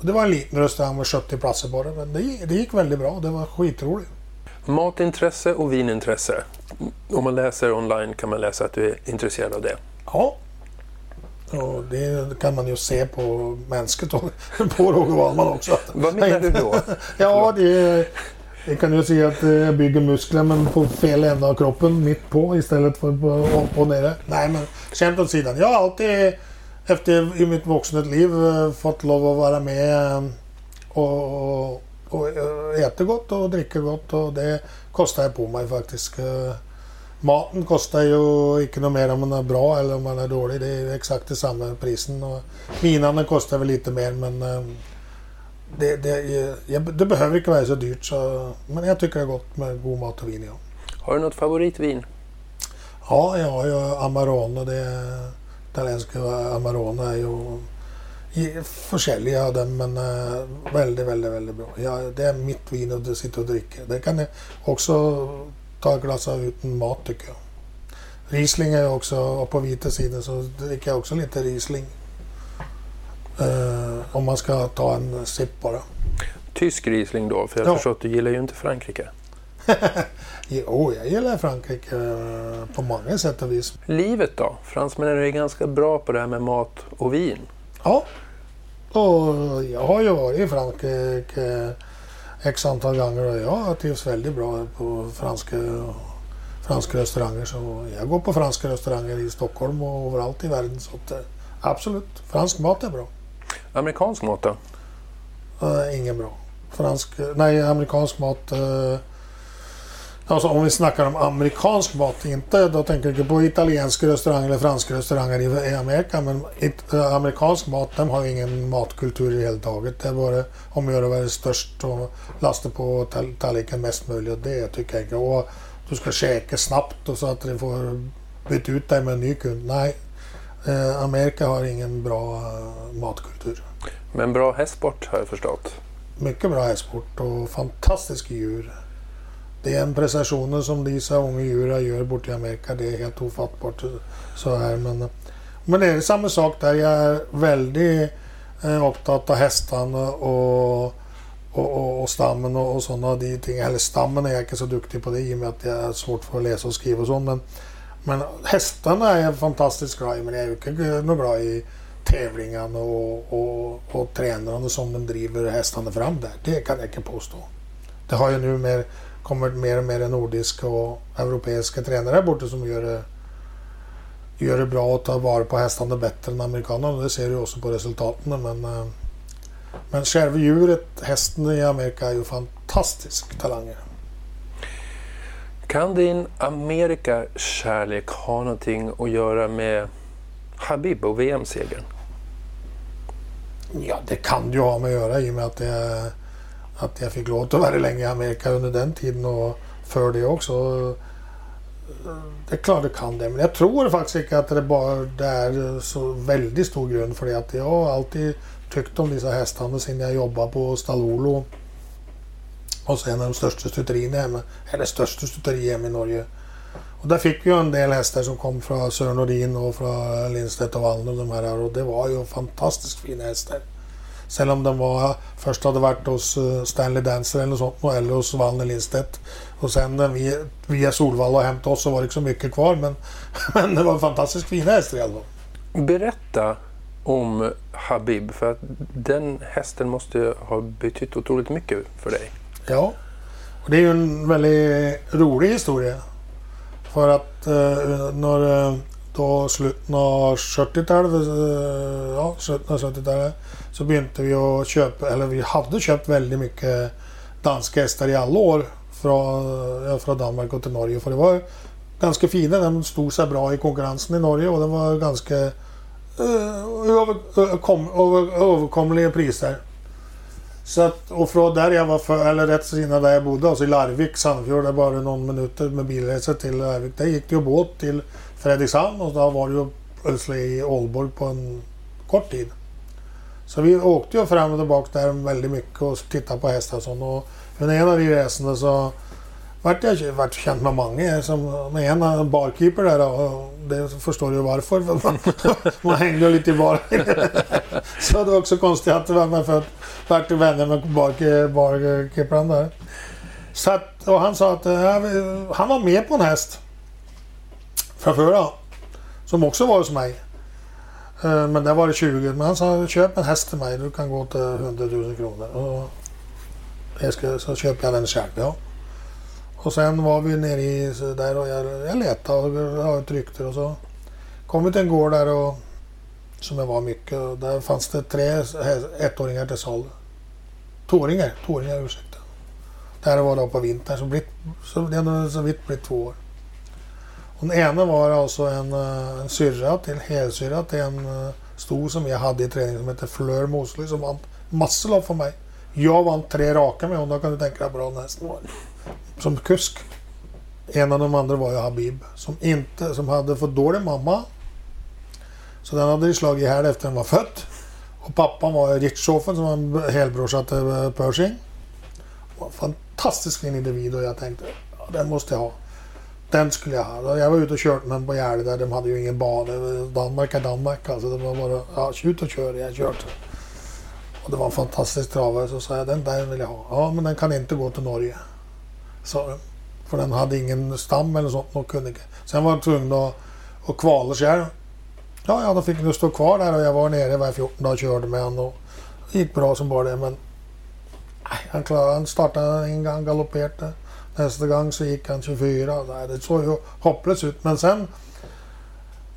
det var en liten restaurang med 70 platser det. Men det, det gick väldigt bra. Det var skitroligt. Matintresse och vinintresse. Om man läser online kan man läsa att du är intresserad av det. Ja. Och det kan man ju se på mänskligt och <laughs> på Roger Wahlman också. Vad menar du då? <laughs> Ja, det, det kan ju se att jag bygger muskler men på fel ända av kroppen, mitt på istället för på, upp och nere. Nej men skämt åt sidan. Jag har alltid efter i mitt vuxna liv eh, fått lov att vara med eh, och, och, och äta gott och dricka gott och det kostar jag på mig faktiskt. Eh, Maten kostar ju inte något mer om man är bra eller om man är dålig. Det är exakt det samma prisen. Och kostar väl lite mer men eh, det, det, jag, det behöver inte vara så dyrt. Så, men jag tycker det är gott med god mat och vin. Ja, Har du något favoritvin? ja jag har ju Amarone. Det italienska Amarone är ju försäljare av den men eh, väldigt, väldigt, väldigt bra. Ja, det är mitt vin att sitta och dricka. Det kan jag också ta ett glas utan mat tycker jag. Riesling är också, och på vita sidan så dricker jag också lite Riesling. Eh, om man ska ta en sipp bara. Tysk Riesling då? För jag Ja. förstår att du gillar ju inte Frankrike. <laughs> jo, jag gillar Frankrike eh, på många sätt och vis. Livet då? Fransmännen är ganska bra på det här med mat och vin. Ja. Och jag har ju varit i Frankrike x antal gånger och jag trivs väldigt bra på franska, franska restauranger. Så jag går på franska restauranger i Stockholm och överallt i världen. Så att, eh, absolut, fransk mat är bra. Amerikansk mat då? Uh, ingen bra. Fransk, nej, amerikansk mat. Uh, alltså om vi snackar om amerikansk mat, inte då tänker jag på italienska restauranger eller franska restauranger i, Amerika. Men it, uh, amerikansk mat, de har ingen matkultur i hela taget. Det är bara om att göra vara störst och lasta på tal tallriken mest möjligt. Det tycker jag inte. Och du ska käka snabbt och så att du får byta ut dig med en ny kund. Nej, uh, Amerika har ingen bra matkultur. Men bra hästsport har jag förstått. Mycket bra hästsport och fantastiska djur. Det är en som dessa unga djur gör borta i Amerika. Det är helt ofattbart. Så här. Men, men det är samma sak där. Jag är väldigt eh, upptagen av hästarna och, och, och, och, stammen och, och sådana ting. Eller stammen är jag inte så duktig på det i och med att jag är svårt för att läsa och skriva och sånt. Men, men hästarna är jag fantastiskt glad i. Men jag är inte bra i tävlingarna och, och, och tränarna som de driver hästarna fram där. Det kan jag inte påstå. Det har ju nu mer, kommit mer och mer nordiska och europeiska tränare här borta som gör det, gör det bra och tar vara på hästarna bättre än amerikanerna. Det ser du också på resultaten. Men, eh, men själva djuret, hästen i Amerika, är ju fantastisk talanger. Kan din Amerikakärlek ha någonting att göra med Habib och VM-segern? Ja, det kan ju ha med att göra i och med att jag, att jag fick lov att vara länge i Amerika under den tiden och för det också. Det är klart det kan det, men jag tror faktiskt inte att det bara det är så väldigt stor grund för det. Att jag har alltid tyckt om dessa hästarna sedan jag jobbade på Stalolo. Och sen en av de största stuterierna, eller största stuteriet i Norge. Och där fick vi ju en del hästar som kom från Sören Nordin och från Lindstedt och Wallner och de här. Och det var ju fantastiskt fina hästar. Sen om de var, först hade varit hos eh, Stanley Dancer eller något sånt eller hos Wallner Lindstedt. Och sen när vi via Solvalla och hämtade oss så var det inte så mycket kvar. Men, <laughs> men det var fantastiskt fina hästar i alla fall. Berätta om Habib. För att den hästen måste ha betytt otroligt mycket för dig. Ja, och det är ju en väldigt rolig historia. För att eh, när eh, då slutet av 70-talet, eh, ja, slutet av 70-talet, så började vi att köpa, eller vi hade köpt väldigt mycket danska hästar i alla år från, från Danmark och till Norge. För det var ganska fina, de stod sig bra i konkurrensen i Norge och det var ganska uh, överkomliga priser. Så att, och från där jag var för, eller rätt innan där jag bodde, alltså i Larvik, Sandfjord, där bara någon minuter med bilresa till Larvik. Där gick det ju båt till Fredrikshamn och då var det ju plötsligt i Ålborg på en kort tid. Så vi åkte ju fram och tillbaka där väldigt mycket och tittade på hästar och sånt. Och under en av de resorna så vart jag vart känd med många. Som, med en barkeeper där och det förstår du varför. Man, <laughs> man hängde lite i baren. <laughs> så det var också konstigt att man för vart vänner med barkeepern där. Så att, och han sa att han var med på en häst. Framför Som också var hos mig. Eh, men där var det 20. Men han sa köp en häst till mig. Du kan gå till 100 000 kronor. Och jag ska, så köper jag den själv. Ja. Och sen var vi nere i, där och jag, jag letade och har ett rykte och så kom vi till en gård där och som jag var mycket. Och där fanns det tre ettåringar till salu. Tvååringar, tåringar ursäkta. Det här var då på vintern så, blitt, så det hade så vitt blivit två år. Den ena var alltså en, en syrra till, helsyrra till en eh, stor som jag hade i träning som heter Fleur Mosley som vann massor av för mig. Jag vann tre raka med honom, då kan du tänka dig bra den hästen var som kusk. En av de andra var ju Habib som, inte, som hade fått dålig mamma. Så den hade de slagit ihjäl efter den var född. Och pappan var Richthofen som eh, var en helbrorsa till Pershing. En fantastisk fin individ och jag tänkte ja, den måste jag ha. Den skulle jag ha. Jag var ute och kört med på Gärde där. De hade ju ingen bana. Danmark är Danmark alltså. Det var bara ja, ut och kör. Jag kört. Och det var en fantastisk travare. Så sa jag den där vill jag ha. Ja men den kan inte gå till Norge. Så. För den hade ingen stam eller sånt. Och kunde inte. Sen var jag tvungen att, att kvala själv. Ja, ja, då fick den stå kvar där och jag var nere varje 14 dagar och körde med honom. Och det gick bra som bara det. Men nej, han klarade Han startade en gång, galopperade. Nästa gång så gick han 24. Nej, det såg ju hopplöst ut. Men sen...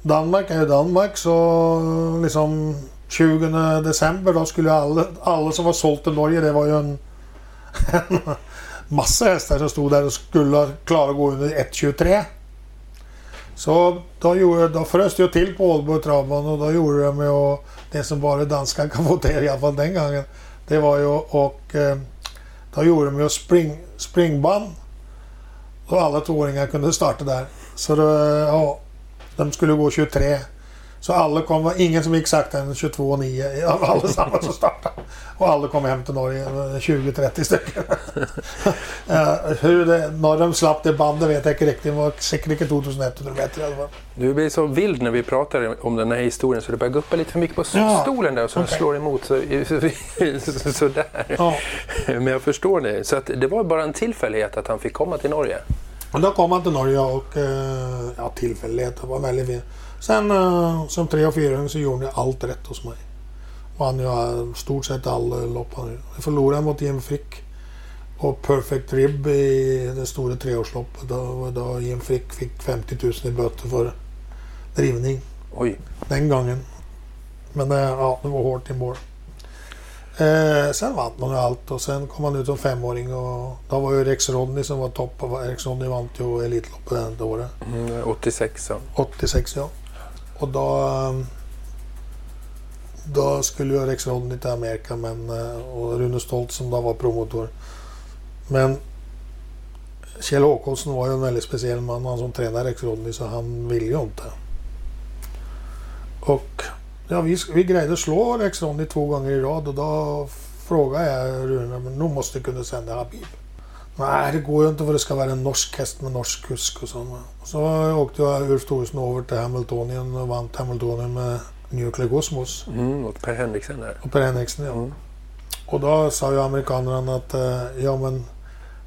Danmark är ju Danmark så liksom 20 december då skulle alla, alla som var sålt till Norge, det var ju en, en massa hästar som stod där och skulle klara att gå under 1.23. Så då, gjorde, då frös jag till på Ålbo travbana och då gjorde de ju det som bara danskar kan få till i alla fall den gången. Det var ju och eh, då gjorde de ju spring, springband. Och alla tvååringar kunde starta där. Så då, ja, de skulle gå 23. Så alla kom, var ingen som gick saktare än 22,9 av allesammans som och alla kom hem till Norge, 20-30 stycken. uh, <laughs> hur det, när de slapp det bandet vet jag inte riktigt. Det var säkert 2100 meter i alla fall. Du blir så vild när vi pratar om den här historien så du börjar guppa lite för mycket på stolen där och så den slår emot <laughs> så, så, sådär. Ja. Men jag förstår det. Så att det var bara en tillfällighet att han fick komma till Norge. Och då kom han till Norge och uh, ja, tillfällighet. Det var väldigt fint. Sen uh, som tre och fyraåring så gjorde jag allt rätt hos mig. Vann ju stort sett alla lopp. han- förlorade mot Jim Frick. Och Perfect Rib i det stora treårsloppet. Då, då Jim Frick fick 50 000 i böter för drivning. Oj, Den gången. Men eh, ja, det var hårt i mål. Eh, sen vann man ju allt och sen kom han ut som femåring och då var ju Rex Rodney som var topp. Rex Rodney vann ju Elitloppet det året. mm, 86 så. 86 ja. Och då... Då skulle ju Rex Rodney till Amerika men, eh, och Rune Stolt som då var promotor. Men Kjell Håkonsson var ju en väldigt speciell man. Han som tränade Rex Rodney så han ville ju inte. Och ja, vi, vi grejade slå Rex Rodney två gånger i rad och då frågade jag Rune men nu måste du kunna sända Habib. Nej, det går ju inte för det ska vara en norsk häst med norsk kusk och sånt. Så åkte jag Ulf Thoresen över till Hamiltonien och vann Hamiltonien med Nuclear Cosmos Mm, åt Per Henriksen där. och Per Henriksen. Ja. Mm. Och då sa ju amerikanerna att eh, ja men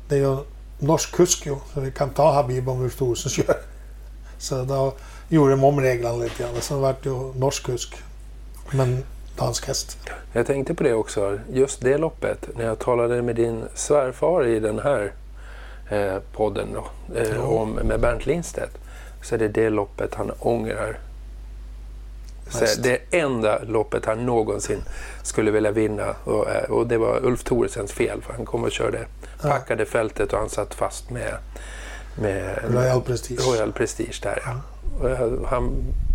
det är ju norsk kusk ju, så vi kan ta Habib om Ulf Thoresen kör. Så då gjorde de om reglerna lite grann. Så vart det ju norsk kusk. Men dansk häst. Jag tänkte på det också, just det loppet. När jag talade med din svärfar i den här eh, podden då, eh, om, med Bernt Lindstedt. Så är det det loppet han ångrar. Så det enda loppet han någonsin skulle vilja vinna. Och, eh, och det var Ulf Thoresens fel. För han kom och körde, Ja. packade fältet och han satt fast med, med Royal Prestige. Royal Prestige där ja. Och jag- han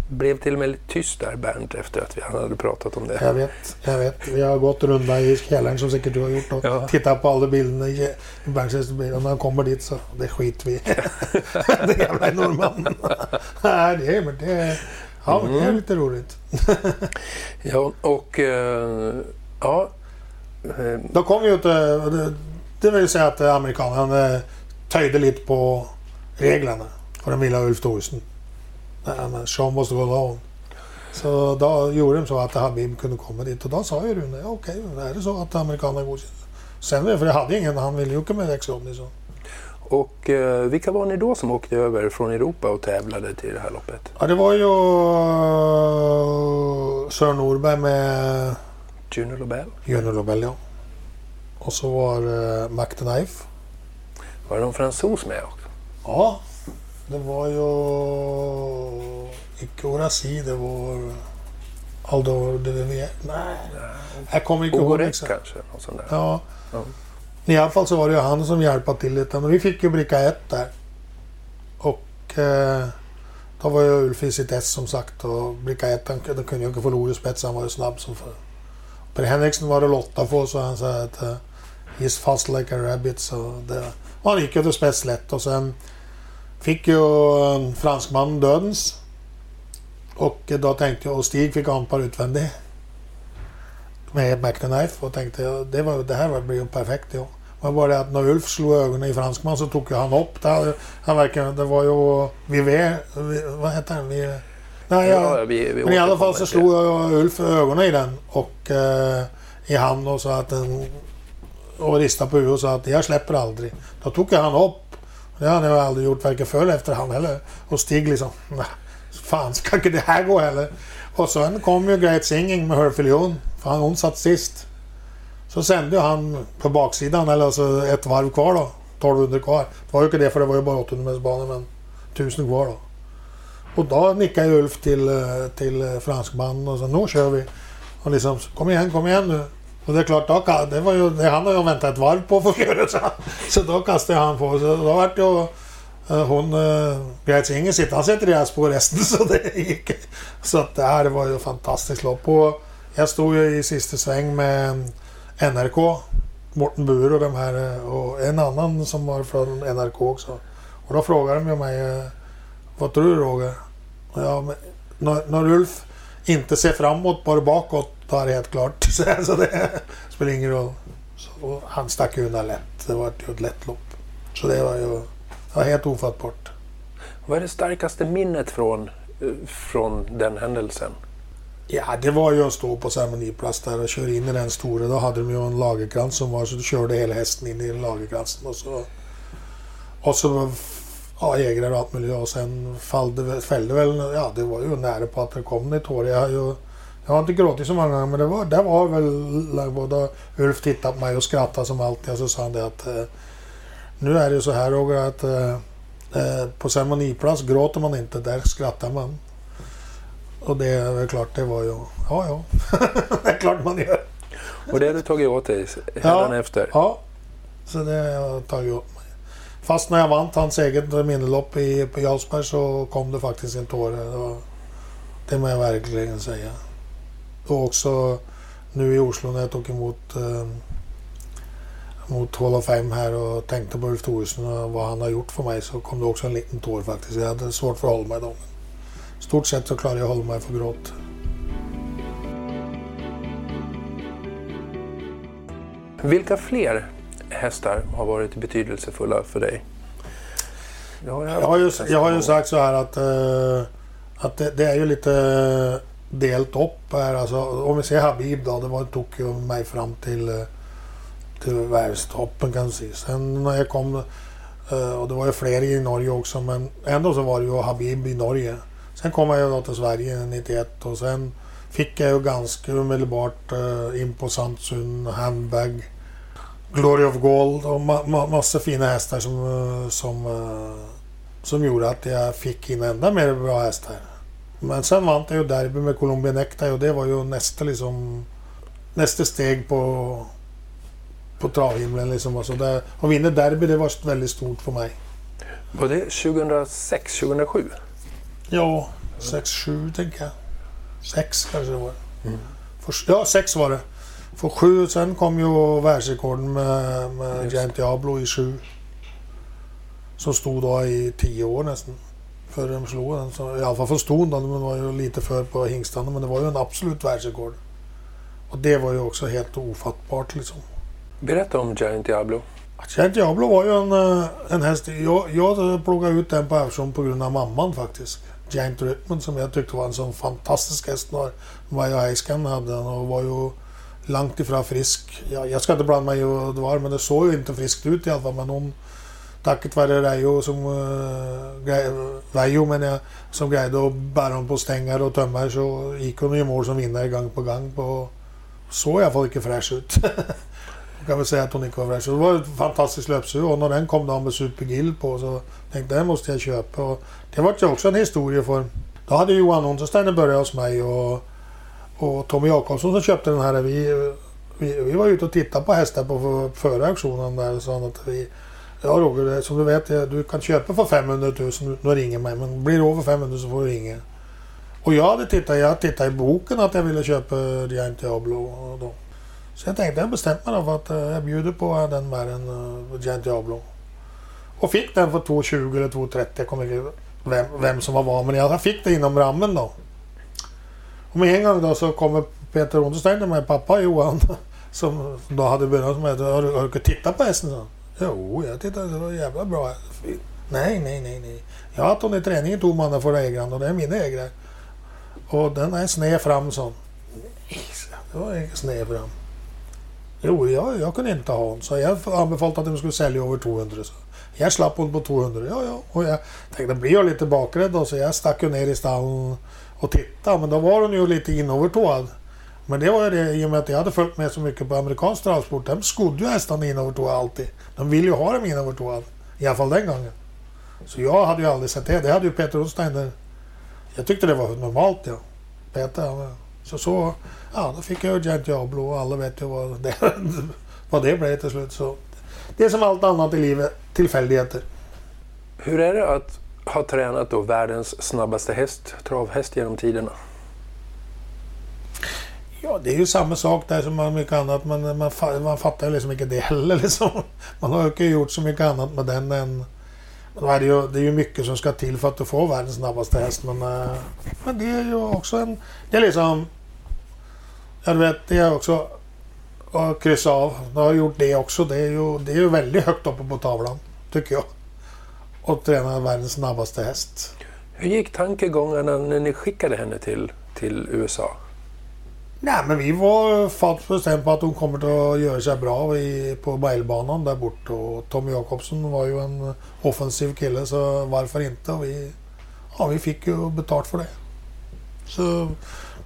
blev till och med lite tyst där Bernt efter att vi, hade pratat om det. Jag vet, jag vet. Vi har gått runda i källaren som säkert du har gjort och Ja. tittat på alla bilderna i, Bergshästens bil. När han kommer dit så det skiter vi i. <laughs> <laughs> Det jävla norrmannen. <laughs> Nej, det är, men det ja, men det är lite roligt. <laughs> Ja, och eh, ja. eh, Då kom ju inte... Det, det vill säga att amerikanerna eh, töjde lite på reglerna. För de ville ha Ulf. Nej, men show måste gå alone. Så då gjorde de så att Habib kunde komma dit. Och då sa ju Rune, okej, okay, är det så att amerikanerna godkände? Sen, för jag hade ingen, han ville ju åka med Rex Rodney så. Och eh, vilka var ni då som åkte över från Europa och tävlade till det här loppet? Ja, det var ju uh, Sören Norberg med Juno Lobel? Jöne Lobel, ja. Och så var det uh, Mac the Knife. Var det någon fransos med också? Ja, det var ju icke Orasi, det var Aldo de Vivier. Nej, jag kommer inte ihåg exakt. kanske? Någon sån där. Ja. Ja. I alla fall så var det ju han som hjälpte till lite. Men vi fick ju bricka ett där. Och eh, då var ju Ulf i sitt S som sagt. Och bricka ett, han, då kunde ju inte förlora spets. Han var ju snabb som för. Per Henriksen var det Lotta på så han sa att uh, he's fast like a rabbit. Så det, och han gick ju till spets lätt och sen fick ju eh, fransmannen dödens. Och då tänkte jag, och Stig fick anpar utvändigt med Knife och tänkte det, var, det här var- blir ju perfekt. Ja. Men bara det att när Ulf slog ögonen i fransman så tog ju han upp. Det, han verkar, det var ju Vivé, vad heter han? Vi, nej, ja, vi, vi men i alla fall så slog jag Ulf ögonen i den och eh, i hand och sa att den och ristade på huvudet och sa att jag släpper aldrig. Då tog jag han upp. Det hade jag aldrig gjort varken före eller efter han heller. Och Stig liksom, "Nä, fan ska inte det här gå heller? Och sen kom ju Great Singing med Hörfilion. För hon satt sist. Så sände ju han på baksidan, eller alltså ett varv kvar då. 1200 kvar. Det var ju inte det för det var ju bara 800 bana men 1000 kvar då. Och då nickade ju Ulf till, eh, till eh, franskmannen och sa nu kör vi. Och liksom kom igen, kom igen nu. Och det är klart, då, det var ju, det han har ju väntat ett varv på för att få göra så. Så då kastade han på. Så då vart ju eh, hon, uh, Gret Singer sitter, han sätter deras på resten <laughs> så det gick. Så att det här var ju ett fantastiskt lopp. Och jag stod ju i sista sväng med NRK, Morten Bur och de här och en annan som var från NRK också. Och då frågade de mig, eh, vad tror du Roger? Och Ja, men när, när Ulf inte ser framåt, bara bakåt, då är det helt klart. <laughs> Så det- spelar ingen roll. Så, och han stack undan lätt. Det var ju ett lätt lopp. Så det var ju det var helt ofattbart. Vad är det starkaste minnet från, eh, från den händelsen? Ja, det var ju att stå på ceremoniplats där och köra in i den stora. Då hade de ju en lagerkrans som var så du körde hela hästen in i lagerkransen och så... Och så... Ja, jägare och allt möjligt. Och sen fällde, fällde väl... Ja, det var ju nära på att det kom ett tår. Jag har ju... Jag har inte gråtit så många gånger men det var, det var väl... Både Ulf tittade på mig och skrattade som alltid och så sa han det att... Eh, nu är det ju så här Roger att... Eh, eh på ceremoniplats gråter man inte, där skrattar man. Och det är väl klart, det var ju... Ja, ja. <laughs> det är klart man gör. Och det har du tagit åt dig efter. Ja. Så det har jag tagit upp mig. Fast när jag vann hans eget minnelopp i, på Jarlsberg så kom det faktiskt en tår. Det, var, det må jag verkligen säga. Och också nu i Oslo när jag tog emot eh, mot Hall of Fame här och tänkte på Ulf Thoresen och vad han har gjort för mig så kom det också en liten tår faktiskt. Jag hade svårt för att hålla mig då. I stort sett så klarade jag att hålla mig för gråt. Vilka fler hästar har varit betydelsefulla för dig? Har Jag har ju, jag har ju sagt så här att, eh, att det, det är ju lite delt upp här. Alltså, om vi ser Habib då, det var, tog ju mig fram till, eh, till världstoppen kan man säga. Sen när jag kom, eh, och det var ju fler i Norge också, men ändå så var det ju Habib i Norge. Sen kom jag då till Sverige 91 och sen fick jag ju ganska omedelbart eh, in på Samsung, Handbag, Glory of Gold och ma- ma- massa fina hästar som, eh, som, eh, som gjorde att jag fick in ända mer bra hästar. Men sen vann jag ju derby med Colombia Necktie och det var ju nästa liksom nästa steg på på travhimlen liksom. Alltså där, att vinna derby det var väldigt stort för mig. Var det 2006, 2007? Ja, 6-7 tänker jag. 6 kanske det var. Först, ja, 6 var det. För 7, sen kom ju världsrekorden med, med Just. Giant Diablo i 7. Som stod då i 10 år nästan. Före de slog den. Så, I alla fall för ston då, men var ju lite för på hingstarna. Men det var ju en absolut världsrekord. Och det var ju också helt ofattbart liksom. Berätta om Giant Diablo. Giant Diablo var ju en, eh, en häst. Jag, jag plockade ut den på Everson på grund av mamman faktiskt. Giant Rytmen som jag tyckte var en sån fantastisk häst när Maja Heiskan hade den och var ju långt ifrån frisk. Ja, jag ska inte blanda mig i vad det var men det såg ju inte friskt ut i alla fall. Men hon, tacket vare Reijo som, eh, uh, Reijo Veijo menar jag, som grejade att bära hon på stängar och tömmar så gick hon i mål som vinnare gång på gång. På, såg i alla fall inte fräsch ut. <laughs> Jag kan väl säga att hon inte var fräsch. Det var ett fantastiskt löpsug och när den kom då med Supergill på så tänkte jag den måste jag köpa. Och det var ju också en historia för då hade Johan Untersteiner börjat hos mig och, och Tommy Jakobsson som köpte den här. Vi, vi, vi var ute och tittade på hästar på för- före auktionen där och sa han att vi Ja Roger, som du vet, du kan köpa för 500 000 då ringer mig. Men blir det över 500 000 så får du ringa. Och jag hade tittat, jag tittade i boken att jag ville köpa Giant Diablo. Och då. Så jag tänkte jag bestämde mig för att eh, jag bjuder på den med en eh, uh, Giant Diablo. Och fick den för 2,20 eller 2,30. Jag kommer inte ihåg vem, vem som var vad. Men jag fick det inom rammen då. Och med en gång då så kommer Peter Onderstein till mig, pappa Johan. <laughs> Som då hade börjat med har du, har du på hästen? Så? Jo, jag tittade. Det var jävla bra. Nej, nej, nej, nej. Jag har haft hon i träningen, tog man den för ägaren och det är mina ägare. Och den är sned fram så. Nej, Det var inte sned fram. Jo, jag, jag kunde inte ha hon. Så jag anbefallt att de skulle sälja över 200. Så jag slapp hon på 200. Ja, ja. Och jag tänkte, blir jag lite bakrädd då, så jag stack ju ner i stallen och tittade. Men då var hon ju lite inoverdåad. Men det var ju det i och med att jag hade följt med så mycket på amerikansk travsport. De skodde ju hästarna inoverdåad alltid. De ville ju ha dem inoverdåad. I alla fall den gången. Så jag hade ju aldrig sett det. Det hade ju Peter Onsteiner. Jag tyckte det var normalt ja. Peter, han- så så. Ja, då fick jag Giant Diablo och alla vet ju vad <laughs> det, vad det blev till slut. Så det är som allt annat i livet, tillfälligheter. Hur är det att ha tränat då världens snabbaste häst, travhäst genom tiderna? Ja, det är ju samma sak där som med mycket annat. Men man, man fattar ju liksom inte det heller. <laughs> Liksom. Man har ju gjort så mycket annat med den än... Då är det, ju, det är ju mycket som ska till för att du får världens snabbaste häst. Men, eh, men det är ju också en... Det är liksom... Jag vet, det är också... Att kryssa av. Jag har gjort det också. Det är ju, det är ju väldigt högt uppe på tavlan. Tycker jag. Och träna världens snabbaste häst. Hur gick tankegångarna när ni skickade henne till, till USA? Nej, men vi var fast bestämda på att hon kommer att göra sig bra i, på bailbanan där borta. Och Tommy Jakobsson var ju en offensiv kille, så varför inte? Och vi, ja, vi fick ju betalt för det. Så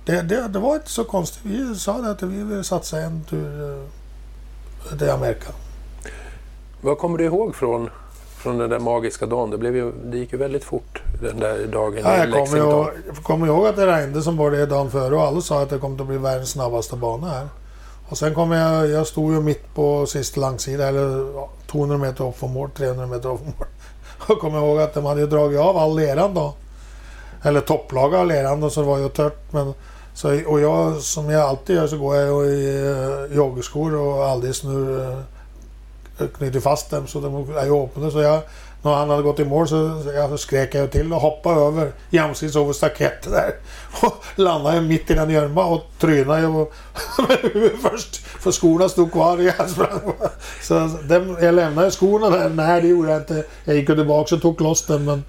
det, det, det var inte så konstigt. Vi sa det att vi ville satsa en tur eh, till Amerika. Vad kommer du ihåg från, från den där magiska dagen? Det, blev ju, det gick ju väldigt fort den där dagen Ja, jag kommer ihåg, jag kommer ihåg att det regnade som bara det dagen före och alla sa att det kommer att bli världens snabbaste bana här. Och sen kom jag, jag stod ju mitt på sista langsida, eller ja, 200 meter upp från mål, 300 meter upp från mål. <laughs> Och kommer ihåg att de hade ju dragit av all leran då. Eller topplaget av leran då, så det var ju tört. Men, så, och jag, som jag alltid gör, så går jag ju i uh, joggerskor och aldrig snur, uh, knyter fast dem så de är ju öppna. Så jag, när han hade gått i mål så, så jag skrek jag till och hoppade över jämsides över staketet där. Och landade mitt i den gömma och trynade jag <laughs> först. För skorna stod kvar i jag sprang. Så dem, jag lämnade skorna där. Nej, det gjorde jag inte. Jag gick tillbaka och tog loss dem. Men,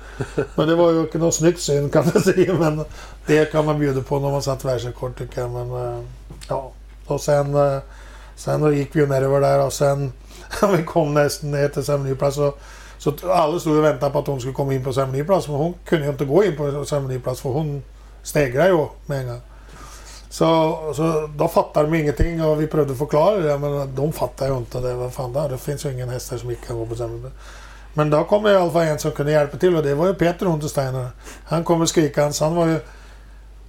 men det var ju inte något snyggt syn kan man <laughs> säga. Men det kan man bjuda på när man satt världsrekord tycker jag. Men eh, ja. Och sen, eh, sen då gick vi ju nerver där och sen <laughs> vi kom nästan ner till ceremoniplats så, så alla stod och väntade på att hon skulle komma in på ceremoniplats. Men hon kunde ju inte gå in på ceremoniplats för hon stegrade ju med en gång. Så, så då fattade de ingenting och vi prövade förklara det men de fattade ju inte det. Vad fan det, det finns ju ingen häst här som inte kan gå på ceremoniplats. Men då kom det i alla fall en som kunde hjälpa till och det var ju Peter Untersteiner. Han kom och skrikande. Han var ju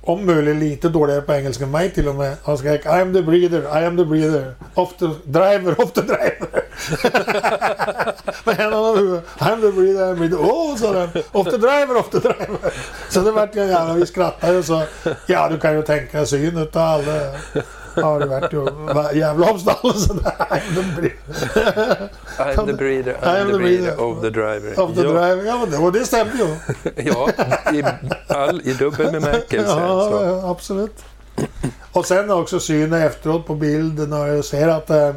om möjligt lite dåligare på engelska än mig till och med. Han skrek I am the breather, I am the breather. Off the driver, off the driver. <laughs> Med händerna över huvudet. I am the breather, I am the breather. Åh, oh, sa den. Off the driver, off the driver. Så det vart jag jävla, vi skrattade och sa... Ja, du kan ju tänka dig och utav alla. Ja, <laughs> det vart ju jävla breeder. I'm the breeder, I'm the breeder of the driver. Off the ja, driver. Ja, men det, och det stämde ju. <laughs> ja i, all, i dubbel bemärkelse. Ja, ja, absolut. Och sen också synen efteråt på bild när jag ser att eh,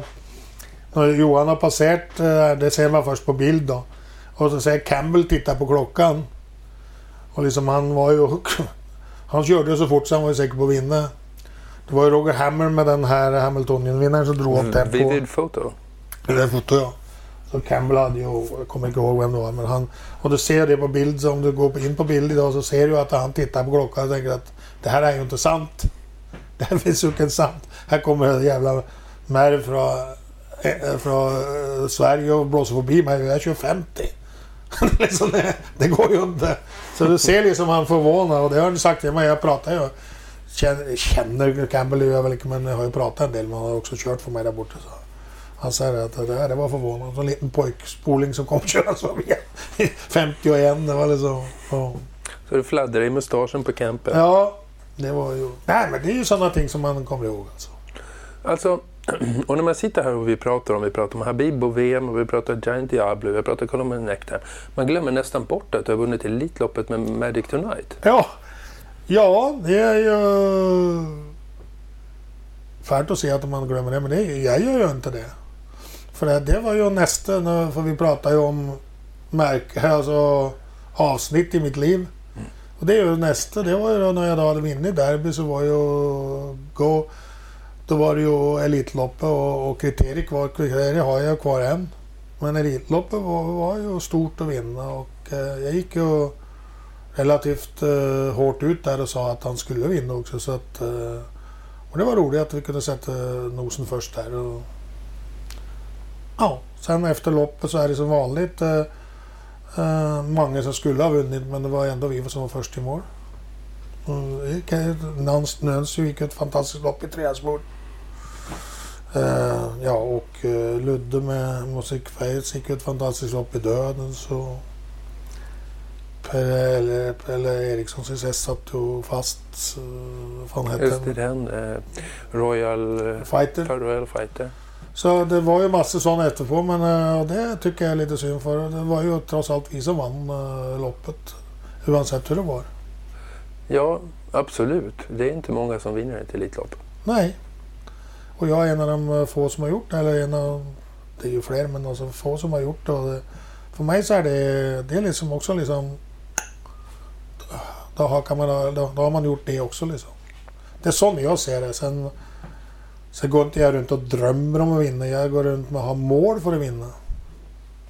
när Johan har passerat, eh, det ser man först på bild då. Och så ser Campbell titta på klockan. Och liksom han var ju... Han körde så fort så han var ju säker på att vinna. Det var ju Roger Hammer med den här Hamiltonian-vinnaren som drog upp tempo. Vivid foto. Det foto ja. Så Campbell hade ju, jag kommer inte ihåg vem det var, men han... Och du ser det på bild, så om du går in på bild idag så ser du att han tittar på klockan och tänker att det här är ju inte sant. <laughs> Det här finns ju inte sant. Här kommer en jävla märr från, eh, från eh, Sverige och blåser förbi mig. Jag kör 50. <laughs> liksom det, det går ju inte. Så du ser liksom han förvånad och det har han sagt till mig. Jag pratar ju. Känner, Campbell jag väl men jag har ju pratat en del. Men han har också kört för mig där borta. Så. Han säger att det, här, det var förvånande. En liten pojkspoling som kom köra förbi. 51, det var liksom... Ja. Så det fladdrar i mustaschen på campen. ja, det var ju... Nej, men det är ju sådana ting som man kommer ihåg alltså. Alltså, <clears throat> och när man sitter här och vi pratar om, vi pratar om Habib och VM och vi pratar Giant Diablo, vi pratar Colombo Nectar. Man glömmer nästan bort att du har vunnit Elitloppet med Magic Tonight. Ja, ja det är ju... Färt att se att man glömmer det, men det, jag gör ju inte det. För det, det var ju nästa, för vi pratar ju om märk, alltså, avsnitt i mitt liv. Och det är ju nästa, det var ju då när jag då hade vunnit derby så var ju gå... då var det ju Elitloppet och, och kriteriet kvar. Kriteriet har jag kvar än. Men Elitloppet var, var ju stort att vinna och eh, jag gick ju relativt eh, hårt ut där och sa att han skulle vinna också. Så att, eh, och det var roligt att vi kunde sätta nosen först där. Och, ja, sen efter loppet så är det som vanligt eh, eh, många som skulle ha vunnit men det var ändå vi som var först i mål. Nönsjö gick ett fantastiskt lopp i Träsbord. Uh, eh, ja, och uh, Ludde med Musikfejts gick ett fantastiskt lopp i Döden. Så Pelle, Pelle Eriksson CSS satt ju fast. Uh, fan hette Just det, den. Uh, Royal Fighter. Royal Fighter. Så det var ju massor sådana efterpå men det tycker jag är lite synd för. Det var ju trots allt vi som vann loppet. Oavsett hur det var. Ja, absolut. Det är inte många som vinner ett Elitlopp. Nej. Och jag är en av de få som har gjort det. Eller en av, det är ju fler, men alltså få som har gjort det. Och det för mig så är det, det är liksom också liksom... Då har, kan man, då, då har man gjort det också liksom. Det är så jag ser det. Sen, sen går inte jag runt och drömmer om att vinna. Jag går runt med att ha mål för att vinna.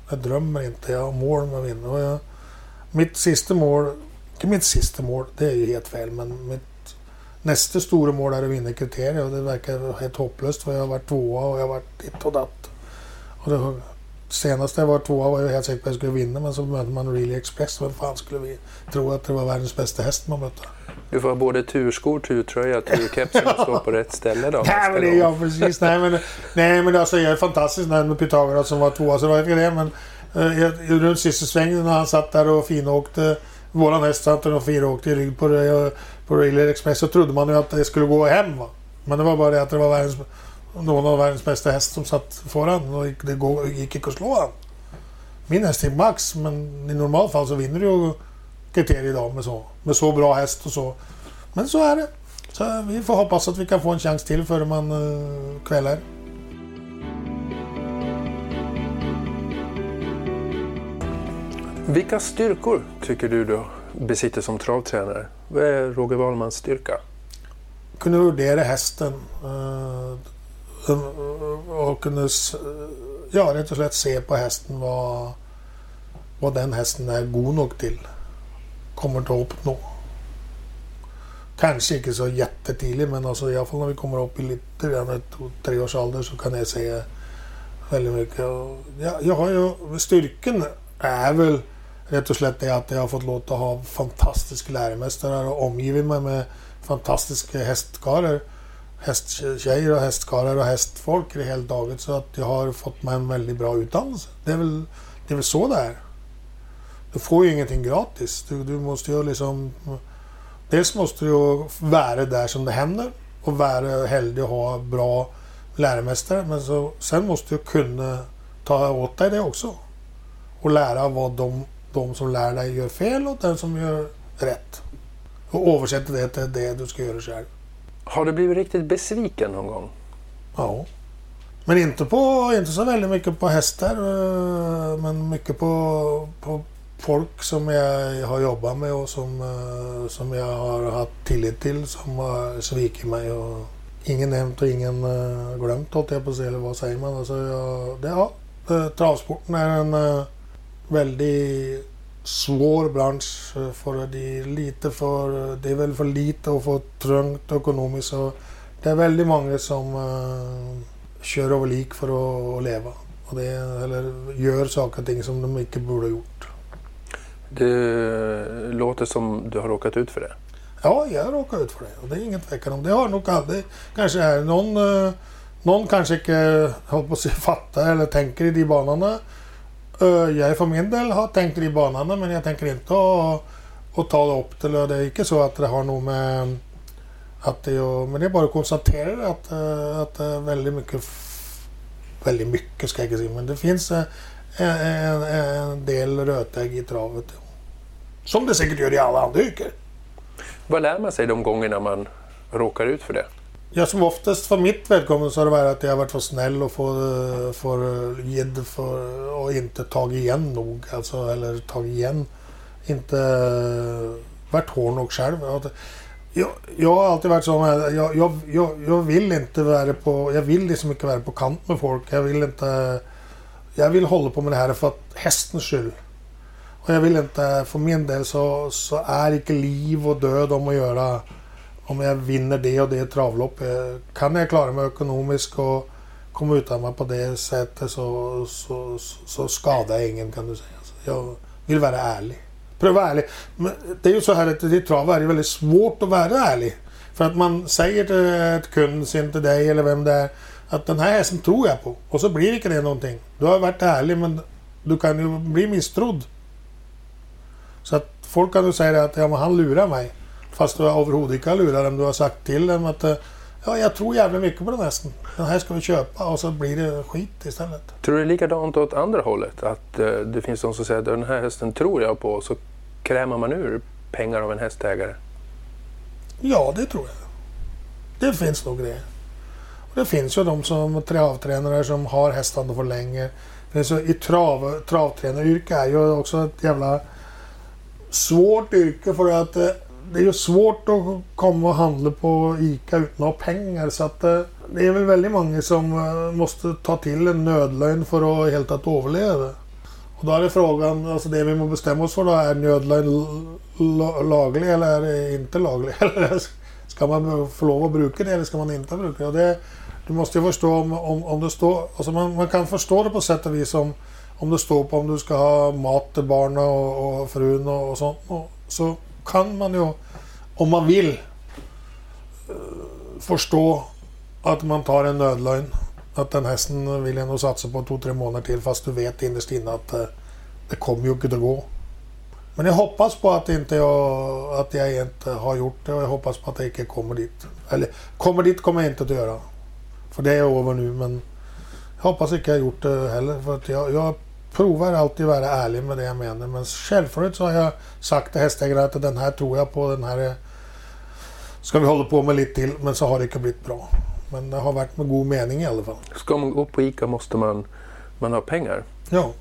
Jag drömmer inte, jag har mål om att vinna. Och jag, mitt sista mål inte mitt sista mål, det är ju helt fel, men mitt nästa stora mål är att vinna kriterier och det verkar helt hopplöst för jag har varit tvåa och jag har varit ditt och datt. Och det, senast jag var tvåa var jag helt säker på att jag skulle vinna men så mötte man Really Express. Vem fan skulle vi tro att det var världens bästa häst man mötte? Du får ha både turskor, turtröja, turkepsen och stå på rätt ställe då. nej, men det, ja, precis. nej, men, nej, men alltså, jag är fantastiskt nöjd med Pythagoras som var tvåa. Så det var inte det, men eh, runt sista svängen när han satt där och finåkte våran häst satt och fyra åkte i rygg på, på Railway Express så trodde man ju att det skulle gå hem. Va? Men det var bara det att det var världens, någon av världens bästa häst som satt föran och det gick inte att slå han. Min häst är Max men i normalt fall så vinner ju kriterier idag med så, med så bra häst och så. Men så är det. Så vi får hoppas att vi kan få en chans till före man uh, kvällar. Vilka styrkor tycker du du besitter som travtränare? Vad är Roger Wahlmans styrka? Kunna värdera hästen eh, Eh, och eh, kunna ja, rätt och slett se på hästen vad, vad den hästen är god nog till. Kommer att uppnå. Kanske inte så jättetidigt men alltså i alla fall när vi kommer upp i lite grann tre års ålder så kan jag se väldigt mycket. Ja, jag har ju styrkan är väl rätt och slätt det att jag har fått låta ha fantastiska läromästare och omgivit mig med fantastiska hästkarlar. Hästtjejer och hästkarlar och hästfolk i hela daget. Så att jag har fått mig en väldigt bra utdannelse. Det är väl, det är väl så det är. Du får ju ingenting gratis. Du, du måste ju liksom... Dels måste du vara där som det händer och vara heldig och ha bra läromästare. Men så, sen måste du kunna ta åt dig det också. Och lära vad de de som lär dig gör fel och den som gör rätt. Och översätta det till det du ska göra själv. Har du blivit riktigt besviken någon gång? Ja. Men inte, på, inte så väldigt mycket på hästar. Eh, men mycket på, på folk som jag har jobbat med och som, eh, som jag har haft tillit till som har svikit mig. Och ingen nämnt och ingen eh, glömt, håller jag på att säga. Eller vad säger man? Alltså, jag, det, ja, travsporten är en väldigt svår bransch. Eh, för det är lite för... Det är väl för lite och för trångt ekonomiskt. Så det är väldigt många som uh, kör över lik för att, att, leva. Och det, eller gör saker och ting som de inte borde ha gjort. Det låter som du har råkat ut för det. Ja, jag har råkat ut för det. Och det är inget tvekan om. Det har nog aldrig... Kanske är någon... Någon kanske inte håller på att fatta eller tänker i de banorna. Eh, jag för min del har tänkt i banan men jag tänker inte att, ta upp det. Det är inte så att det har något med att det men det är bara att konstatera att, eh, att det är väldigt mycket, väldigt mycket ska jag inte säga, men det finns eh, en, en, en del rötägg i travet. Som det säkert gör i alla andra yrken. Vad lär man sig de gångerna man råkar ut för det? Ja, som oftast för mitt välkommen så har det varit att jag har varit för snäll och för, för gidd för och inte tagit igen nog. Alltså, eller tagit igen. Inte varit hård nog själv. Jag, jag har alltid varit så här, jag, jag, jag, jag vill inte vara på, jag vill liksom inte vara på kant med folk. Jag vill inte, jag vill hålla på med det här för att hästens skull. Och jag vill inte, för min del så, så är inte liv och död om att göra om jag vinner det och det travloppet. Eh, kan jag klara mig ekonomiskt och komma utan mig på det sättet så, så, så, så skadar jag ingen kan du säga. Så jag vill vara ärlig. Pröva vara ärlig. Men det är ju så här att i trav är det väldigt svårt att vara ärlig. För att man säger till ett kund, sin till dig eller vem det är, att den här hästen tror jag på. Och så blir inte det någonting. Du har varit ärlig men du kan ju bli misstrodd. Så att folk kan ju säga att ja, men han lurar mig. Fast du överhuvudtaget inte lurat dem. Du har sagt till dem att ja, jag tror jävligt mycket på den hästen. Den här ska vi köpa och så blir det skit istället. Tror du det är likadant åt andra hållet? Att uh, det finns de som säger att den här hästen tror jag på så krämar man ur pengar av en hästägare? Ja, det tror jag. Det finns nog det. Och det finns ju de som travtränare som har hästarna för länge. Det så, I trav, travtränaryrke är ju också ett jävla svårt yrke för att eh, det är ju svårt att komma och handla på ICA utan att ha pengar. Så att eh, det är väl väldigt många som eh, måste ta till en nödlögn för att helt att överleva. Och då är det frågan, alltså det vi måste bestämma oss för då, är nödlögn laglig eller är det inte laglig? <laughs> ska man få lov att bruka det eller ska man inte bruka det? Och det du måste ju förstå om, om, om det står, alltså man, man kan förstå det på sätt och vis om, om det står på om du ska ha mat till barnen och, och frun och, och sånt. Och, så kan man ju, om man vill, eh, förstå att man tar en nödlögn. Att den hästen vill jag nog satsa på två, tre månader till fast du vet innerst inne att eh, det kommer ju inte att gå. Men jag hoppas på att, inte jag, att jag inte har gjort det och jag hoppas på att jag inte kommer dit. Eller kommer dit kommer jag inte att göra. För det är över nu men jag hoppas inte jag har gjort det heller. För att jag, jag provar alltid vara ärlig med det jag menar. Men självfallet så har jag sagt till hästägare att den här tror jag på. Den här ska vi hålla på med lite till. Men så har det inte blivit bra. Men det har varit med god mening i alla fall. Ska man gå på ICA måste man, man ha pengar. Ja.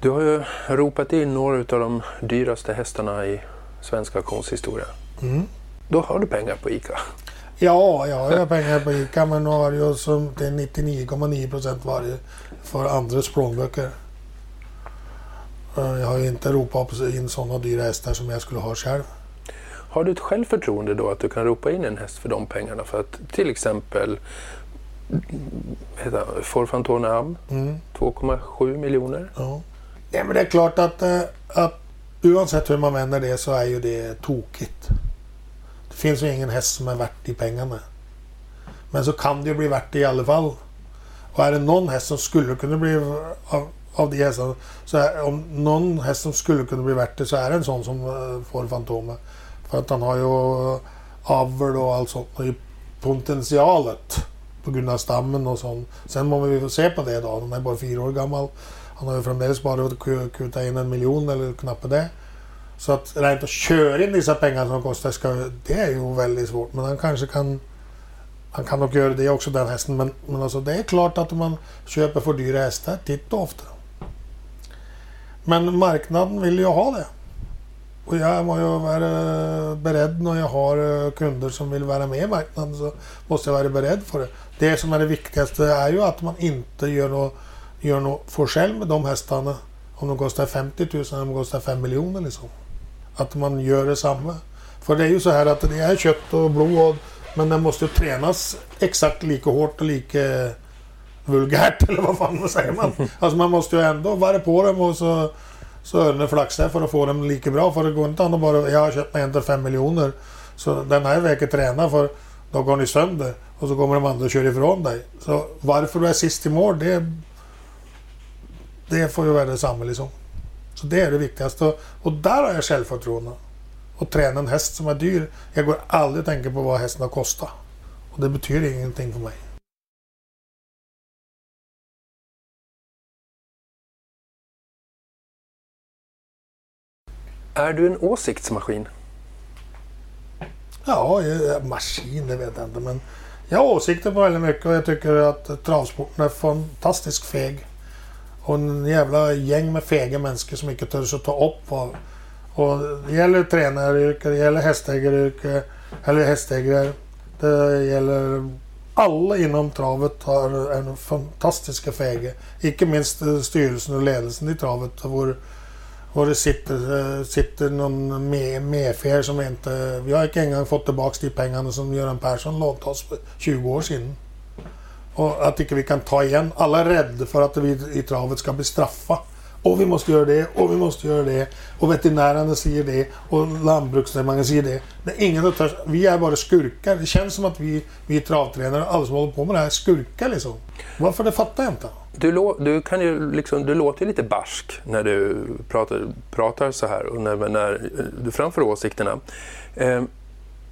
Du har ju ropat in några av de dyraste hästarna i svensk auktionshistoria. Mm. Då har du pengar på ICA. Ja, jag har pengar på ICA men nu har jag som till 99,9 procent varje för andras plånböcker. Jag har ju inte ropat in sådana dyra hästar som jag skulle ha själv. Har du ett självförtroende då att du kan ropa in en häst för de pengarna? För att till exempel Forfantor Am, mm. 2,7 miljoner. Ja. ja, men det är klart att, eh, att oavsett hur man vänder det så är ju det tokigt. Det finns ju ingen häst som är värt de pengarna. Men så kan det ju bli värt det i alla fall. Och är det någon häst som skulle kunna bli av, av de hästarna, så är, om någon häst som skulle kunna bli värt det så är det en sån som eh, får Fantomen. För att han har ju avel och allt sånt och potentialet på grund av stammen och sånt. Sen måste vi se på det då. Han är bara fyra år gammal. Han har ju framdeles bara kutat in en miljon eller knappt det. Så att rent att köra in dessa pengar som kostar, ska, det är ju väldigt svårt. Men han kanske kan... Han kan nog göra det också den hästen. Men, men alltså det är klart att om man köper för dyra hästar titt och ofta. Men marknaden vill ju ha det. Och jag måste ju vara beredd när jag har eh, kunder som vill vara med i marknaden. Så måste jag vara beredd för det. Det som är det viktigaste är ju att man inte gör något, gör något med de hästarna. Om de kostar 50 000 eller om de kostar 5 miljoner liksom. Att man gör detsamma. För det är ju så här att det är kött och blod men det måste ju tränas exakt lika hårt och lika vulgärt <laughs> eller vad fan vad säger man. Alltså man måste ju ändå vara på dem och så, så öronen flaxar för att få dem lika bra. För det går inte an att bara, jag har köpt mig en till fem miljoner. Så den här veckan träna för då går ni sönder. Och så kommer de andra och kör ifrån dig. Så varför du är sist i mål det, det får ju vara detsamma liksom. Så det är det viktigaste. Och där har jag självförtroende. Och träna en häst som är dyr. Jag går aldrig och tänker på vad hästen har kostat. Och det betyder ingenting för mig. Är du en åsiktsmaskin? Ja, maskin det vet jag inte men jag har åsikter på väldigt mycket och jag tycker att travsporten är fantastiskt feg. Och en jävla gäng med fega människor som inte törs att ta upp vad, Och det gäller tränaryrke, det gäller hästägaryrke, eller hästägare. Det gäller alla inom travet har en fantastiska fäge. Icke minst eh, styrelsen och ledelsen i travet. Och det sitter, eh, sitter någon med, medfer som inte... Vi har inte engang fått tillbaka de pengarna som Göran Persson lånade oss för 20 år sedan. Och jag tycker vi kan ta igen. Alla är rädda för att vi i travet ska bli straffa. Och vi måste göra det och vi måste göra det. Och veterinärerna säger det och lantbruksnämnden säger det. Det är ingen som törs. Vi är bara skurkar. Det känns som att vi, vi travtränare alla som håller på med det här är skurkar liksom. Varför det fattar jag inte. Du, du, kan ju liksom, du låter ju lite barsk när du pratar, pratar så här och när, när du framför åsikterna. Eh,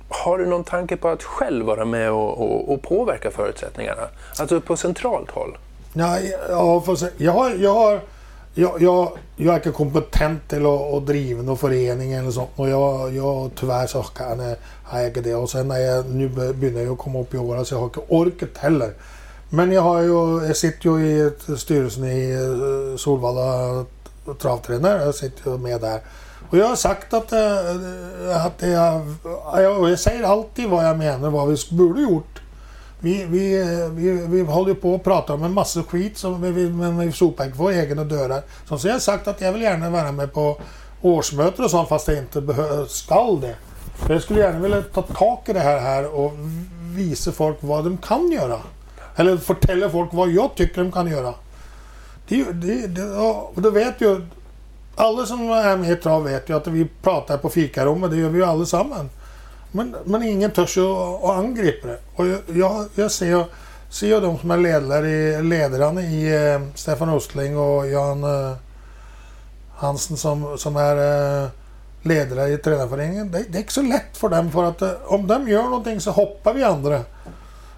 har du någon tanke på att själv vara med och, och, och påverka förutsättningarna? Alltså på centralt håll? Nej, ja, jag har... Jag har jag, jag, jag är inte kompetent till att, att driva någon förening eller sånt. Och jag, jag tyvärr så kan jag, har jag inte det. Och sen när jag, nu börjar jag komma upp i åren så jag har inte orkat heller. Men jag, har ju, jag sitter ju i ett, styrelsen i eh, Solvalla travtränare. Jag sitter ju med där. Och jag har sagt att, eh, att jag, jag, jag säger alltid vad jag menar, vad vi borde gjort. Vi, vi, vi, vi håller på att prata om en massa skit som vi, men vi sopar inte våra egna dörrar. Så, så jag har sagt att jag vill gärna vara med på årsmöten och sånt fast jag inte skall det. För jag skulle gärna vilja ta tag i det här, här och visa folk vad de kan göra. Eller fortälla folk vad jag tycker de kan göra. Det, det, det, och då vet ju alla som är med i trav vet ju att vi pratar på fikarummet, det gör vi ju allesammans. Men, men ingen törs ju att angripa det. Och jag, jag, ser, ser, ser de som är ledare, ledarna i eh, Stefan Östling och Jan eh, Hansen som, som är eh, ledare i tränarföreningen. Det, det, är inte så lätt för dem för att eh, om de gör någonting så hoppar vi andra.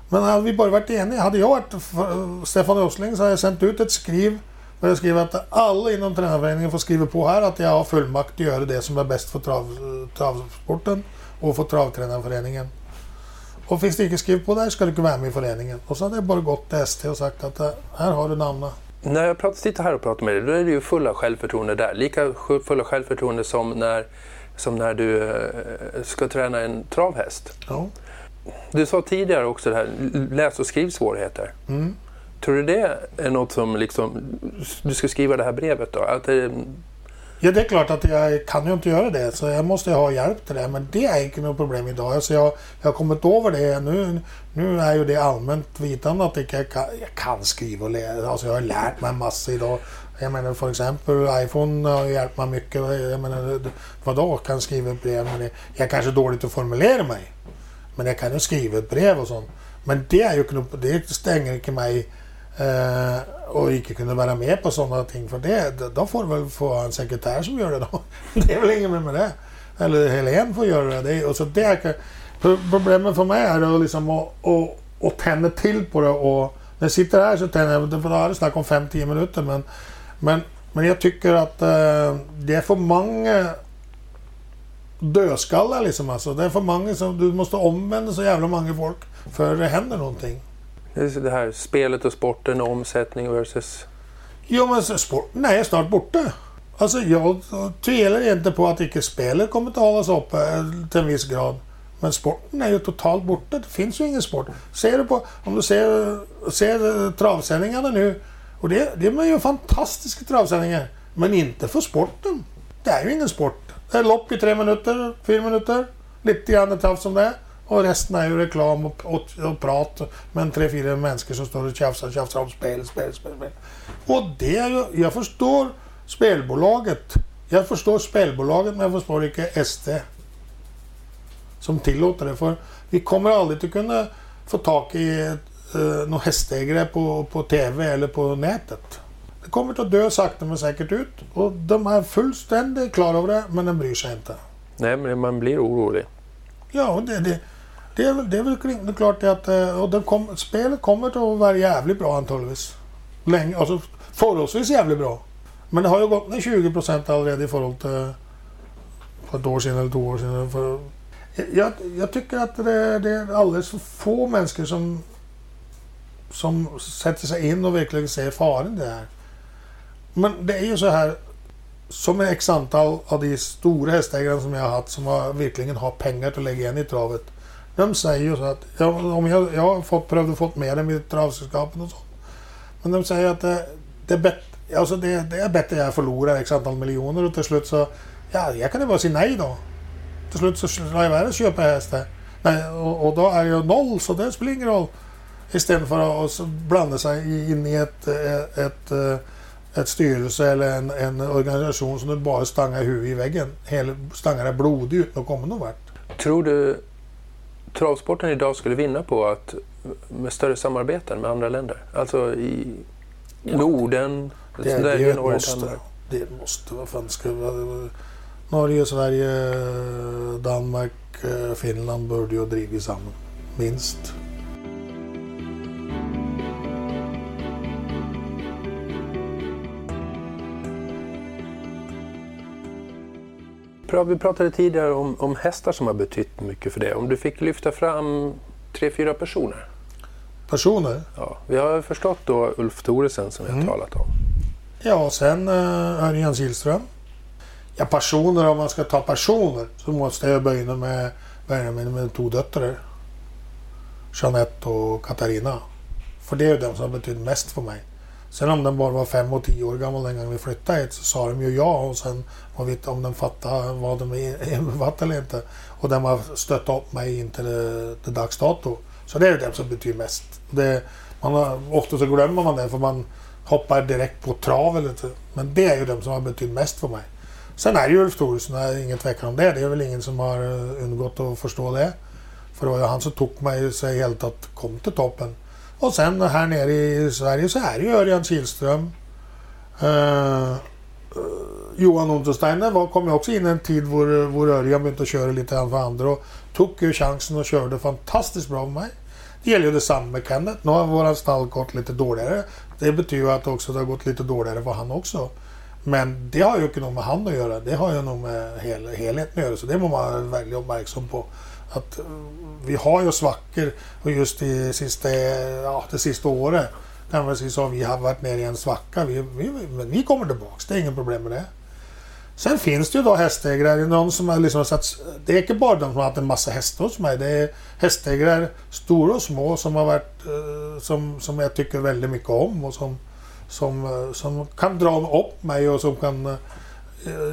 Men hade vi bara varit eniga, hade jag varit eh, Stefan Östling så hade jag sänt ut ett skriv där jag skriver att alla inom tränarföreningen får skriva på här att jag har fullmakt att göra det som är bäst för trav, travsporten och för travtränarföreningen. Och finns det inte skrivet på där ska du inte vara med i föreningen. Och så hade jag bara gått till ST och sagt att eh, här har du namnet. När jag pratar, sitter här och pratar med dig, då är du ju full av självförtroende där. Lika full av självförtroende som när, som när du eh, ska träna en travhäst. Ja. Du sa tidigare också det här läs och skrivsvårigheter. Mm. Tror du det är något som liksom, du ska skriva det här brevet då? Att det, Ja, det är klart att jag kan ju inte göra det, så jag måste ha hjälp till det. Men det är inte något problem idag. Alltså jag, jag har kommit över det. Nu, nu är ju det allmänt vitande att jag kan, jag kan skriva och läsa. Alltså jag har lärt mig massor idag. Jag menar för exempel iPhone har hjälpt mig mycket. Jag menar, vadå, kan skriva ett brev? Men jag är kanske dåligt att formulera mig. Men jag kan ju skriva ett brev och sånt. Men det, är ju, det stänger inte mig eh, och inte kunde vara med på sådana ting. För det, då får du väl få en sekretär som gör det då. <laughs> Det är väl inget med det. Eller Helen får göra det. och så det problemet för mig är att, liksom att, att, att tända till på det. Och när jag sitter här så tänder jag, för då är det snack om 5-10 minuter. Men, men, men jag tycker att eh, det är för många dödskallar liksom. Alltså. Det är för många som, du måste omvända så jävla många folk för det händer någonting. Det här spelet och sporten, omsättning versus... Jo men sporten är snart borta. Alltså jag tvivlar inte på att icke spelet kommer att hållas uppe eh, till en viss grad. Men sporten är ju totalt borta. Det finns ju ingen sport. Ser du på, om du ser, ser travsändningarna nu. Och det, det är ju fantastiska travsändningar. Men inte för sporten. Det är ju ingen sport. Det är lopp i tre minuter, fyra minuter. Lite grann trav som det är. Och resten är ju reklam och, och, och prat med tre, fyra människor som står och tjafsar, tjafsar om spel, spel, spel, spel. Och det är ju, jag förstår spelbolaget. Jag förstår spelbolaget men jag förstår inte ST. Som tillåter det. För vi kommer aldrig att kunna få tag i eh, några hästägare på, på TV eller på nätet. Det kommer att dö sakta men säkert ut. Och de är fullständigt klara över det men de bryr sig inte. Nej, men man blir orolig. Ja, det, det, det är väl, det är väl klart att eh, och och kom, spelet kommer att vara jävligt bra antagligen. Länge, alltså förhållsvis jävligt bra. Men det har ju gått ner 20 procent allerede i förhållande till eh, för ett år sedan eller två år sedan. För, jag, jag tycker att det, det, är alldeles för få människor som, som sätter sig in och verkligen ser faran i det här. Men det är ju så här. som är x antal av de stora hästägarna som jag har haft som har, verkligen har pengar att lägga in i travet. De säger ju så att, ja, om jag, jag har fått, prövat att få mer än med travsällskapen och så. Men de säger att det, det, är bättre, alltså det, det är bättre jag förlorar x antal miljoner och till slut så, ja, jag kan ju bara säga nej då. Till slut så slår jag iväg köpa hästar. Nej, och, och, då är jag noll så det spelar ingen roll. Istället för att blanda sig in i ett, ett, ett, ett styrelse eller en, en, organisation som du bara stangar huvudet i väggen. Hela, stangar det blodig utan att komma någon vart. Tror du travsporten idag skulle vinna på att med större samarbeten med andra länder? Alltså i Norden, det, det, det måste. Det måste. Vad fan ska Norge, Sverige, Danmark, Finland borde ju driva samman. Minst. Vi pratade tidigare om, om hästar som har betytt mycket för det. Om du fick lyfta fram tre, fyra personer? Personer? Ja, vi har förstått då Ulf Thoresen som vi har mm. talat om. Ja, sen uh, Örjan Kihlström. Ja, personer, om man ska ta personer så måste jag börja med, börja med, med två döttrar. Jeanette och Katarina. För det är ju de som har betytt mest för mig. Sen om den bara var fem och tio år gammal den gången vi flyttade hit så sa de ju ja och sen man vet om den fattade vad de <laughs> innefattade eller inte. Och den har stöttat upp mig in till, till dags dato. Så det är ju det som betyder mest. Det, man har, ofta så glömmer man det för man hoppar direkt på trav eller inte. Men det är ju de som har betytt mest för mig. Sen är det ju Ulf Thoresen, det är ingen tvekan om det. Det är väl ingen som har eh, undgått att förstå det. För det var ju han som tog mig sig helt att kom till toppen. Och sen här nere i Sverige så är det ju Örjan Kihlström. Eh, Johan Untersteiner kom ju också in en tid hvor, hvor Örjan började köra lite grann för andra och tog ju chansen och körde fantastiskt bra med mig. Det gäller ju detsamma med Kenneth. Nu har våran stall gått lite dåligare. Det betyder att också det har gått lite dåligare för han också. Men det har ju inte något med han att göra. Det har ju nog med hel, helheten att göra. Så det måste man vara väldigt uppmärksam på. Att eh, vi har ju svackor och just det sista, ja, det sista året kan man säga så vi har varit nere i en svacka. Vi, vi, men vi kommer tillbaks. Det är inget problem med det. Sen finns det ju då hästägare, någon som har liksom satt, det är inte bara de som har haft en massa hästar hos mig. Det är hästägare, stora och små, som har varit, eh, som, som jag tycker väldigt mycket om och som, som, eh, som kan dra upp mig och som kan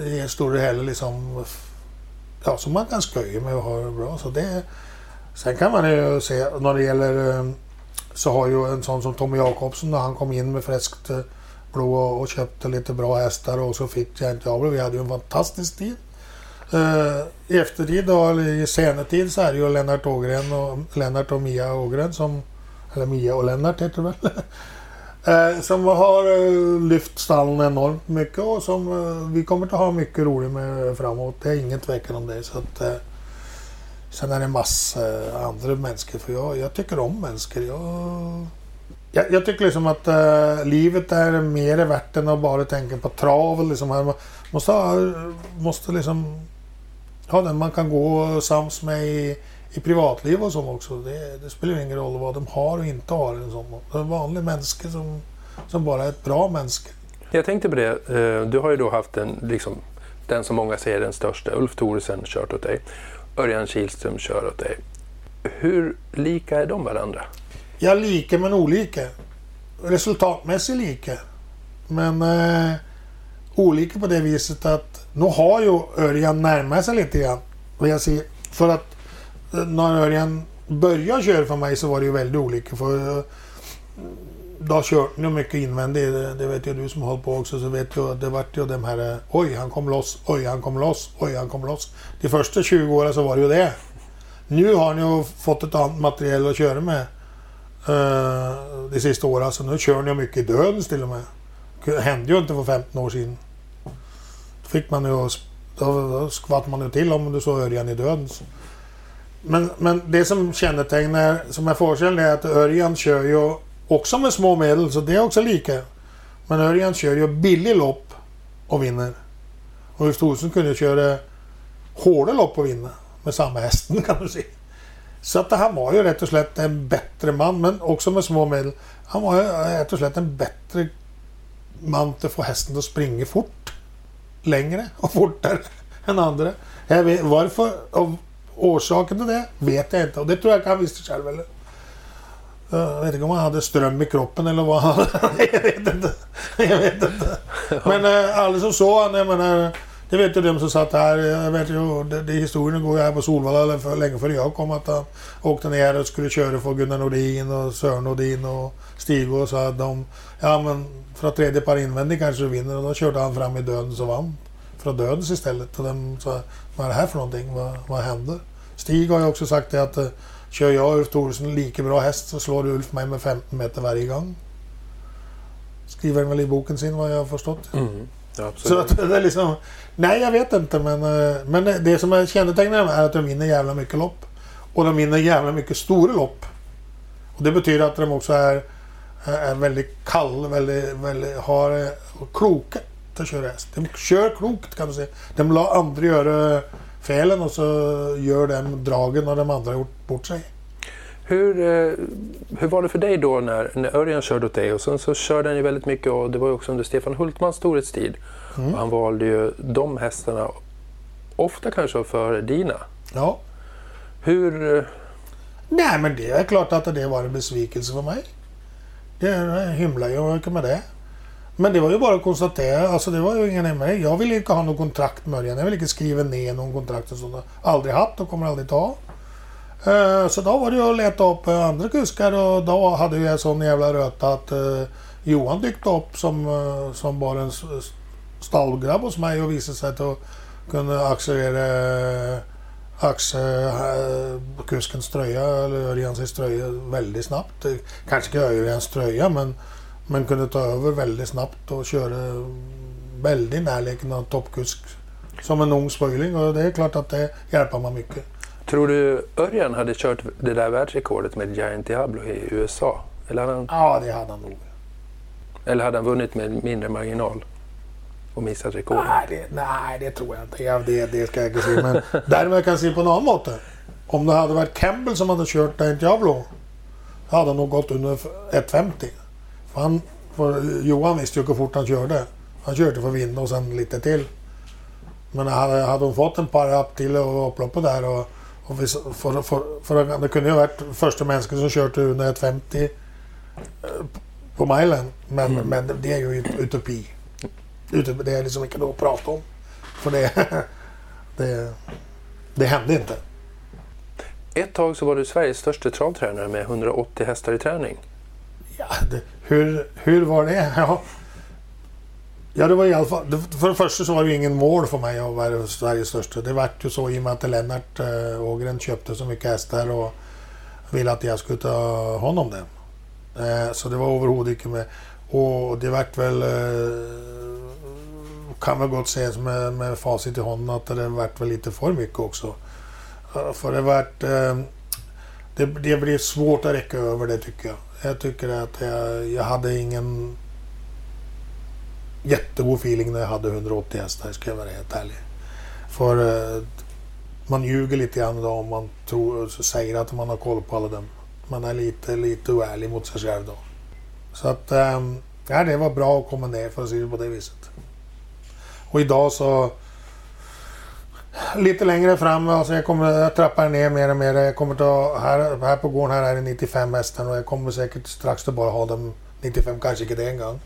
ge stora heller liksom, ja, som man kan skoja med och ha det bra. Så det, sen kan man ju se, när det gäller, eh, så har ju en sån som Tommy Jakobsson när han kom in med fräskt eh, blod och köpte lite bra hästar och så fick jag inte av Vi hade ju en fantastisk tid. Eh, I eftertid då, eller i senetid så är det ju Lennart Ågren och Lennart och Mia Ågren som, eller Mia och Lennart heter det väl. <laughs> Eh, som har eh, lyft stallen enormt mycket och som eh, vi kommer att ha mycket roligt med framåt. Det är ingen tvekan om det. Så att, eh, sen är det massa andra människor för jag, jag tycker om människor. Jag, jag, jag, tycker liksom att eh, livet är mer värt än att bara tänka på trav. Liksom. Man måste, ha, måste liksom ha den man kan gå sams med i, i privatliv och så också. Det, det, spelar ingen roll vad de har och inte har. En sån. En vanlig människa som, som bara är ett bra människa. Jag tänkte på det. Eh, du har ju då haft en, liksom, den som många säger den största. Ulf Thoresen kört åt dig. Örjan Kihlström kör åt dig. Hur lika är de varandra? Ja, lika men olika. Resultatmässigt lika. Men eh, olika på det viset att nu har ju Örjan närmat sig lite grann. Och jag ser, för att Eh, när Örjan började köra för mig så var det ju väldigt olika. För eh, då körde han mycket invändigt. Det, vet ju du som håller på också. Så vet jag, det vart ju de här eh, oj han kom loss, oj han kom loss, oj han kom loss. De första 20 åren så var det ju det. Nu har ni ju fått ett annat material att köra med. Uh, de sista åren. Så nu kör ni mycket i dödens till och med. Det hände ju inte för 15 år sedan. Då fick man ju... Då, då skvatt man ju till om du såg Örjan i dödens. Men, men det som kännetecknar, som är fördelen är att Örjan kör ju också med små medel, så det är också lika. Men Örjan kör ju billig lopp och vinner. Och Ulf Thorsson kunde köra hårda lopp och vinna med samma hästen <laughs> kan man säga. Så att han var ju rätt och slätt en bättre man, men också med små medel. Han var ju rätt och slätt en bättre man till att få hästen att springa fort. längre och fortare <laughs> än andra. Jag vet, varför, och orsaken till det vet jag inte. Och det tror jag han visste själv. Eller? Jag vet inte om han hade ström i kroppen eller vad han. <laughs> Jag vet inte. Jag vet inte. <laughs> Men äh, alldeles som så. Han, jag menar, det vet ju de som satt här. Jag vet ju, det, det historien går ju här på Solvalla för, länge före jag kom. Att han åkte ner och skulle köra för Gunnar Nordin och Sören Nordin och Stig och så att de... Ja men att tredje par invändig kanske vinner. Och då körde han fram i döden så vann. Från dödens istället. Och de sa, vad är det här för någonting? Vad, vad händer? Stig har ju också sagt det att Kör jag Ulf Thoresson lika bra häst så slår Ulf mig med 15 meter varje gång. Skriver han väl i boken sin vad jag har förstått. Mm. Så att det är liksom... Nej, jag vet inte men, men det som är kännetecknande är att de vinner jävla mycket lopp. Och de vinner jävla mycket stora lopp. Och det betyder att de också är, är väldigt kall, väldigt, väldigt, har kloka att köra häst. De kör klokt kan du säga. De låter andra göra felen och så gör den dragen när de andra har gjort bort sig. Hur, eh, hur var det för dig då när, när Örjan körde åt dig? Och sen så körde han ju väldigt mycket och det var ju också under Stefan Hultmans storhetstid. Mm. Och han valde ju de hästarna ofta kanske före dina. Ja. Hur... Eh, Nej men det är klart att det var en besvikelse för mig. Det hymlar ju mycket med det. Men det var ju bara att konstatera. Alltså det var ju ingen MR. Jag ville inte ha något kontrakt med Örjan. Jag ville inte skriva ner någon kontrakt och sånt. Aldrig haft och kommer aldrig ta. Eh, så då var det ju att leta upp eh, andra kuskar och då hade jag sån jävla röta att eh, Johan dykt upp som, som bara en stallgrabb hos mig och visade sig att kunna accelerera axelkuskens tröja eller Örjans tröja väldigt snabbt. Kanske inte Örjans tröja men man kunde ta över väldigt snabbt och köra väldigt närliggande av toppkusk som en ung spöjling och det är klart att det hjälper man mycket. Tror du Örjan hade kört det där världsrekordet med Giant Diablo i USA? Eller hade han... Ja, det hade han nog. Eller hade han vunnit med mindre marginal och missat rekordet? Nej, det, nej, det tror jag inte. Ja, det, det ska jag inte säga. Men <laughs> däremot kan jag säga på annan måte. Om det hade varit Campbell som hade kört Giant Diablo hade han nog gått under 1,50. Han, Johan visste ju hur fort han körde. Han körde för vinna och sen lite till. Men hade, hade hon fått en par upp till och upploppet där och, och för, för, för, det kunde ju ha varit första människan som kört under 1,50 eh, på milen. Men, mm. men det är ju utopi. Det är liksom inte något att prata om. För det, <laughs> det, det hände inte. Ett tag så var du Sveriges största travtränare med 180 hästar i träning. Ja, det, hur, hur var det? <laughs> Ja. Ja, det var i alla fall... För det första så var det ju ingen mål för mig att vara Sveriges största. Det vart ju så i och med att Lennart eh, Ågren köpte så mycket hästar och ville att jag skulle ta hand om dem. Eh, så det var överhuvud inte med. Och det vart väl... Eh, kan väl gott sägas med, med facit i handen att det vart väl lite för mycket också. För det vart... Det, det blir svårt att räcka över det tycker jag. Jag tycker att jag, jag hade ingen jättegod feeling när jag hade 180 hästar, ska jag vara helt ärlig. För eh, man ljuger lite grann då om man tror, säger att man har koll på alla dem. Man är lite, lite oärlig mot sig själv då. Så att, eh, ja, det var bra att komma ner för att se det på det viset. Och idag så lite längre fram, alltså jag kommer att trappar ner mer och mer. Jag kommer ta, här, här på gården här är det 95 hästar och jag kommer säkert strax att bara ha dem 95, kanske inte det en gång.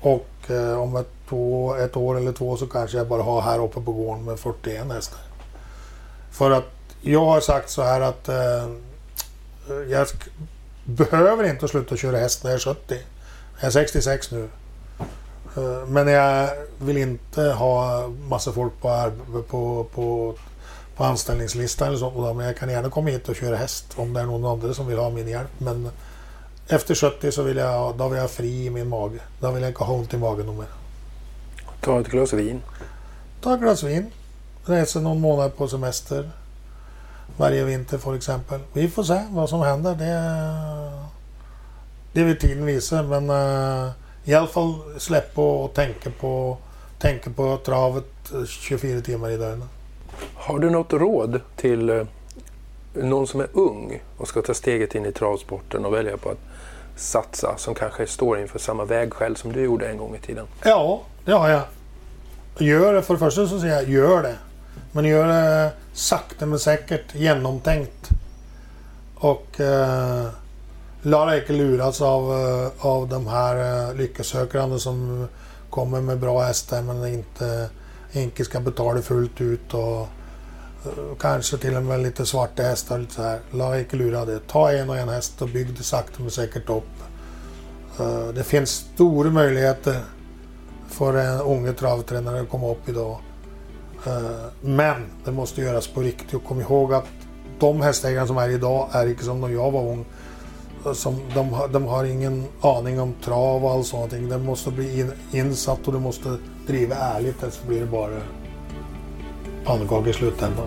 Och eh, om ett, två, ett år eller två så kanske jag bara har här uppe på gården med 41 hästar. För att jag har sagt så här att eh, jag behöver inte sluta köra häst när jag är 70. Jag är 66 nu. Eh, men jag vill inte ha massa folk på, på, på, på anställningslistan eller så. Men jag kan gärna komma hit och köra häst om det är någon annan som vill ha min hjälp. Men efter 70 så vill jag, då vill jag fri i min mage. Då vill jag inte ha ont i magen mer. Ta ett glas vin. Ta ett glas vin. Resa någon månad på semester. Varje vinter för exempel. Vi får se vad som händer. Det, det vill tiden visa. Men i alla fall släppa och tänka på, tänka på travet 24 timmar i dygnet. Har du något råd till eh, någon som är ung och ska ta steget in i travsporten och välja på att satsa som kanske står inför samma vägskäl som du gjorde en gång i tiden? Ja, det har jag. Gör det, för det första så säger jag gör det. Men gör det sakta men säkert, genomtänkt. Och eh, Lara inte luras av, eh, av de här eh, lyckosökande som kommer med bra hästar men inte, inte ska betala fullt ut. Och, eh, kanske till och med lite svarta hästar. Lite så här. Lara icke lura det. Ta en och en häst och bygg det sakta men säkert upp. Det finns stora möjligheter för en unge travtränare att komma upp idag. Men det måste göras på riktigt och kom ihåg att de hästägare som är idag är inte som när jag var ung. Som, de, har- de har ingen aning om trav och allt sånt. Det måste bli in, insatt och du måste driva ärligt annars så blir det bara pannkaka i slutändan.